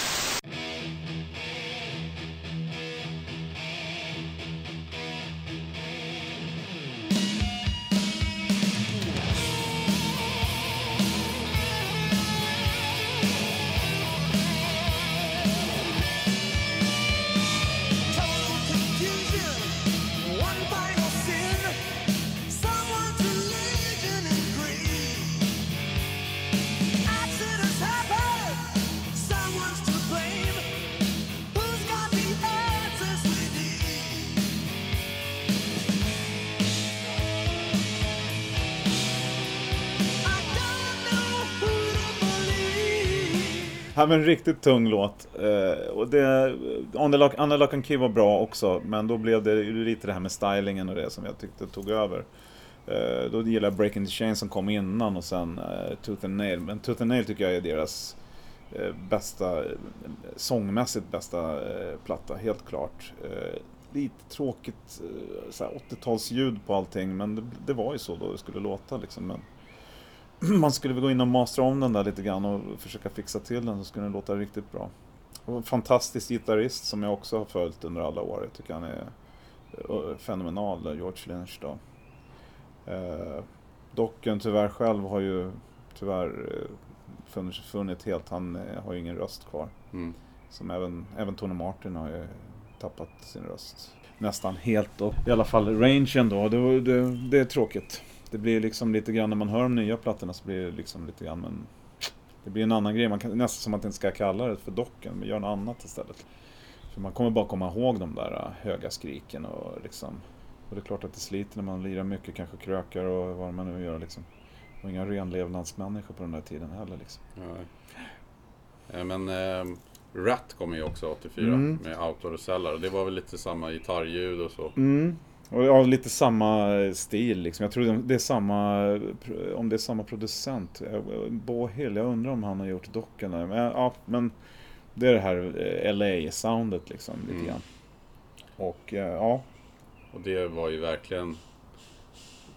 Ja men riktigt tung låt. Eh, och det, On the Lock, Lock and Key var bra också, men då blev det ju lite det här med stylingen och det som jag tyckte tog över. Eh, då gillar jag Breaking the Chain som kom innan och sen eh, Tooth and Nail. Men Tooth and Nail tycker jag är deras eh, bästa, sångmässigt bästa eh, platta, helt klart. Eh, lite tråkigt eh, 80-talsljud på allting, men det, det var ju så då det skulle låta liksom. Men [clears throat] man skulle väl gå in och mastra om den där lite grann och försöka fixa till den så skulle den låta riktigt bra. Och en fantastisk gitarrist som jag också har följt under alla år. Jag tycker han är eh, fenomenal, George Lynch då. Eh, Docken tyvärr själv har ju tyvärr eh, funnits, funnit helt, han eh, har ju ingen röst kvar. Mm. Som även, även Tony Martin har ju tappat sin röst. Nästan helt och i alla fall rangen då, det, det, det är tråkigt. Det blir liksom lite grann när man hör de nya plattorna så blir det liksom lite grann men Det blir en annan grej, man kan, nästan som att man inte ska kalla det för docken, men gör något annat istället. För man kommer bara komma ihåg de där höga skriken och liksom Och det är klart att det sliter när man lirar mycket, kanske krökar och vad man nu gör liksom. Och inga renlevnadsmänniskor på den där tiden heller liksom. Ja. Eh, Men eh, Rat kom ju också 84 Mm. med Autorecellar och det var väl lite samma gitarrljud och så. Mm. Och ja, lite samma eh, stil liksom. Jag tror det- är samma, eh, om det är samma producent. Eh, Bo Hill, jag undrar om han har gjort där. Men, ja, men det är det här LA-soundet liksom, lite Mm. grann. Och ja, Och det var ju verkligen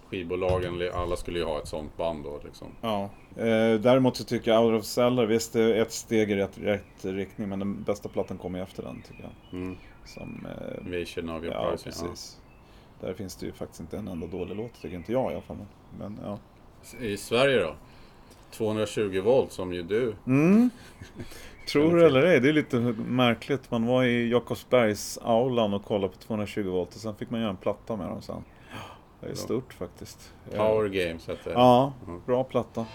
Skivbolagen, alla skulle ju ha ett sånt band då liksom. ja. Eh, däremot så tycker jag Out of Cellar, visst det är ett steg i rätt, rätt riktning, men den bästa plattan kommer ju efter den tycker jag. Mm. Som, eh, Invasion of your ja, precis. Där finns det ju faktiskt inte en enda dålig låt, tycker inte jag i alla fall. Men ja. Ja. I Sverige då? 220 volt som ju du. Mm. Tror du eller ej, det är lite märkligt. Man var i Jakobsbergs aulan och kollade på 220 volt och sen fick man göra en platta med dem sen. Det är stort faktiskt. Power Games hette det. Ja, bra platta.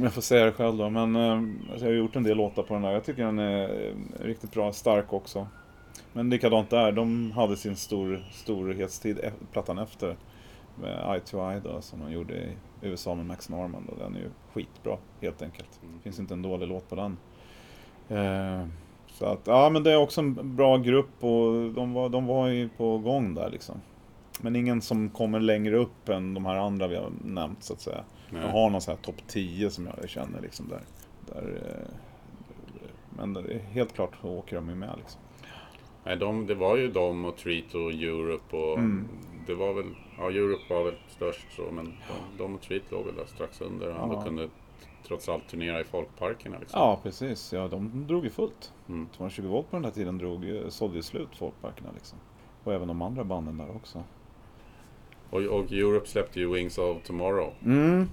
Om jag får säga det själv då. Men eh, alltså jag har gjort en del låtar på den där. Jag tycker den är eh, riktigt bra. Stark också. Men likadant där. De hade sin stor, storhetstid, e- plattan efter. Med Eye to Eye då, som de gjorde i USA med Max Norman. Då. Den är ju skitbra, helt enkelt. Det finns inte en dålig låt på den. Eh, så att, ja men det är också en bra grupp och de var, de var ju på gång där liksom. Men ingen som kommer längre upp än de här andra vi har nämnt så att säga. Nej. Jag har någon sån här topp 10 som jag känner liksom där. där eh, men det är helt klart så åker de ju med liksom. Nej, de, det var ju de och Treat och Europe och Mm. det var väl, ja Europe var väl störst så men de, de och Treat låg väl där strax under. Ja. kunde trots allt turnera i folkparkerna. Liksom. Ja, precis. Ja, de drog ju fullt. Mm. 220 volt på den här tiden drog, sålde ju slut folkparkerna liksom. Och även de andra banden där också. Och, och Europe släppte ju Wings of Tomorrow. Mm.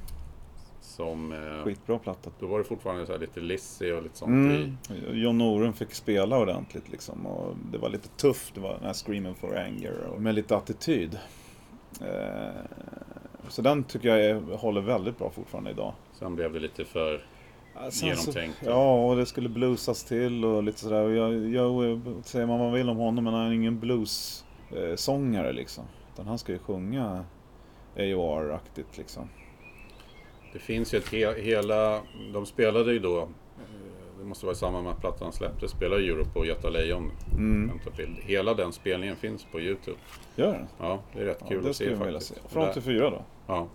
Som... Eh, Skitbra platta. då var det fortfarande så här lite Lizzy och lite sånt Mm. i. John Norum fick spela ordentligt liksom. Och det var lite tufft. Det var den här Screaming for Anger. Och med lite attityd. Eh, så den tycker jag är, håller väldigt bra fortfarande idag. Sen blev det lite för... Sen Genomtänkt. Så, ja, och det skulle bluesas till och lite sådär. Och Jag, jag, säger man vad man vill om honom, men han är ingen blues-sångare liksom. Utan han ska ju sjunga AOR-aktigt liksom. Det finns ju ett he, hela... De spelade ju då... eh, Det måste vara i samband med att plattan släpptes. Spelade Europe och Göta Lejon. Mm. Hela den spelningen finns på Youtube. Gör den? Ja, det är rätt Ja, kul det att se faktiskt. se. Från 84 då? Ja,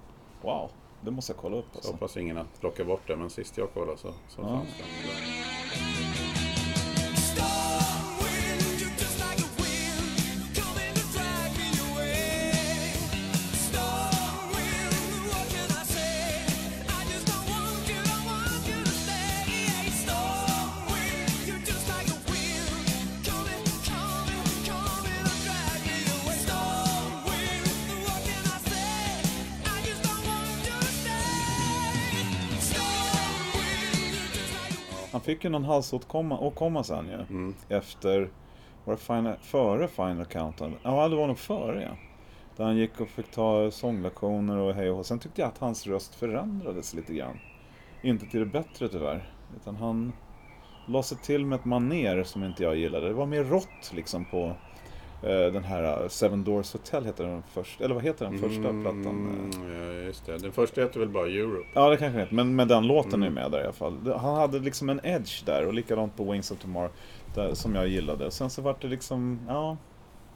Wow, det måste jag kolla upp så alltså. hoppas ingen att plocka bort det. Men sist jag kollade så, så Ja. fanns den. Fick ju någon halsåtkomma åkomma sen ju. Mm. Efter, var det final, före Final Countdown? Ja, det var nog före ja. Där han gick och fick ta sånglektioner och hej och. Sen tyckte jag att hans röst förändrades lite grann. Inte till det bättre tyvärr. Utan han la sig till med ett maner som inte jag gillade. Det var mer rått liksom på den här eh, Seven Doors Hotel heter den första, eller vad heter den första plattan? Mm, ja, just det. Den första heter väl bara Europe. Ja, det kanske inte. Men med den låten Mm. är med där i alla fall. Han hade liksom en edge där och likadant på Wings of Tomorrow där, som jag gillade. Sen så vart det liksom, ja,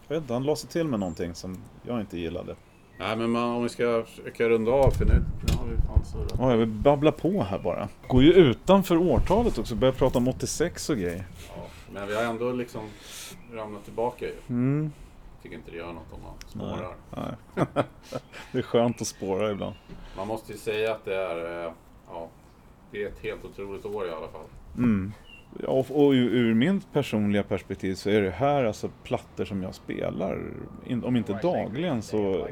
jag vet inte, han sig till med någonting som jag inte gillade. Nej, men man, om vi ska försöka runda av för nu, nu har vi fan surrat. Ja, jag vill babbla på här bara. Går ju utanför årtalet också, börjar prata om 86 och grejer. Ja, men vi har ändå liksom ramlat tillbaka ju. Mm. Jag tycker inte det gör något om man spårar. Nej. [laughs] det är skönt att spåra ibland. Man måste ju säga att det är, eh, ja, det är ett helt otroligt år i alla fall. Mm. Och, och ur, ur min personliga perspektiv så är det här alltså plattor som jag spelar, om inte dagligen så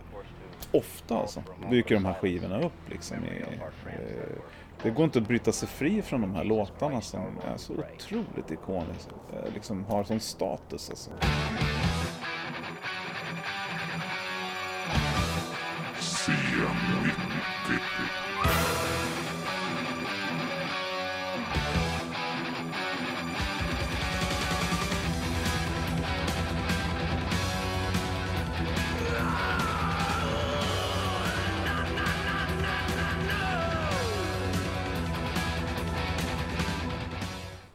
ofta alltså. Dyker de här skivorna upp liksom. I, eh, det går inte att bryta sig fri från de här låtarna som är så otroligt ikoniska. Eh, liksom har sån status alltså.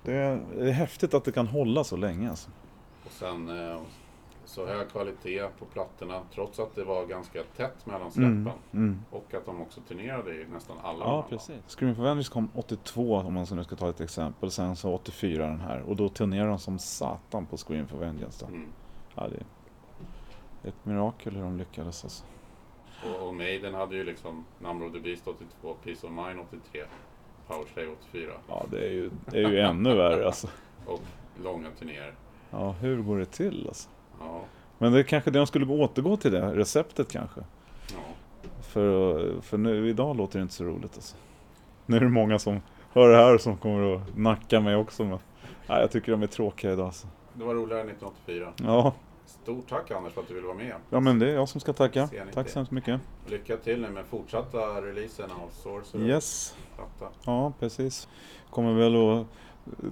Det är, det är häftigt att det kan hålla så länge alltså. Och sen eh, så hög kvalitet på plattorna trots att det var ganska tätt mellan släppen. Mm. Och att de också turnerade i nästan alla Ja, precis. Scream for Vengeance kom 82 om man nu ska ta ett exempel. Sen så 84 den här. Och då turnerade de som satan på Scream for Vengeance. Då. Mm. Ja, det är ett mirakel hur de lyckades alltså. Och, och Maiden hade ju liksom Number of the Beast 82, Peace of Mind 83, Power Slave 84 Ja, det är ju, det är ju ännu värre alltså. och långa turnéer. Ja, hur går det till alltså? Ja, Men det är kanske det de skulle återgå till det, receptet kanske. ja. För, för nu, idag låter det inte så roligt alltså. Nu är det många som hör det här som kommer att nacka mig också. Men, nej, jag tycker de är tråkiga idag alltså. Det var roligare 1984. Ja, Stort tack Anders för att du ville vara med. ja, men det är jag som ska tacka. Tack så hemskt mycket. Lycka till nu med fortsatta releasen av Sorcerer. Yes. Platta. Ja, precis. Kommer väl att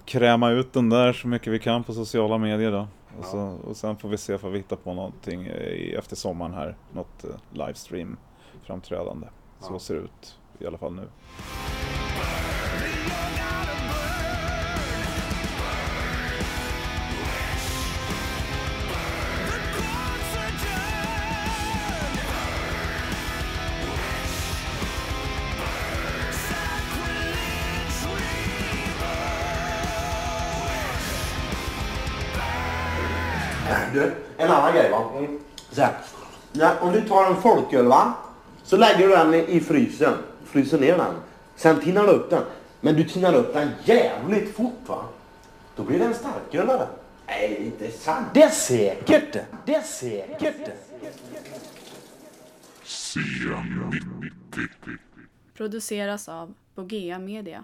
kräma ut den där så mycket vi kan på sociala medier då. Och, Ja. så, och sen får vi se om vi hittar på någonting i, efter sommaren här. Något eh, livestream framträdande. Så Ja. ser det ut i alla fall nu. Så här. Ja, om du tar en folköl va. Så lägger du den i, frysen. Fryser ner den. Sen tinnar du upp den. Men du tinnar upp den jävligt fort va? Då blir den starkare med den. Nej, det är inte sant. Det är säkert det. Det är säkert det. Produceras av Bogea Media.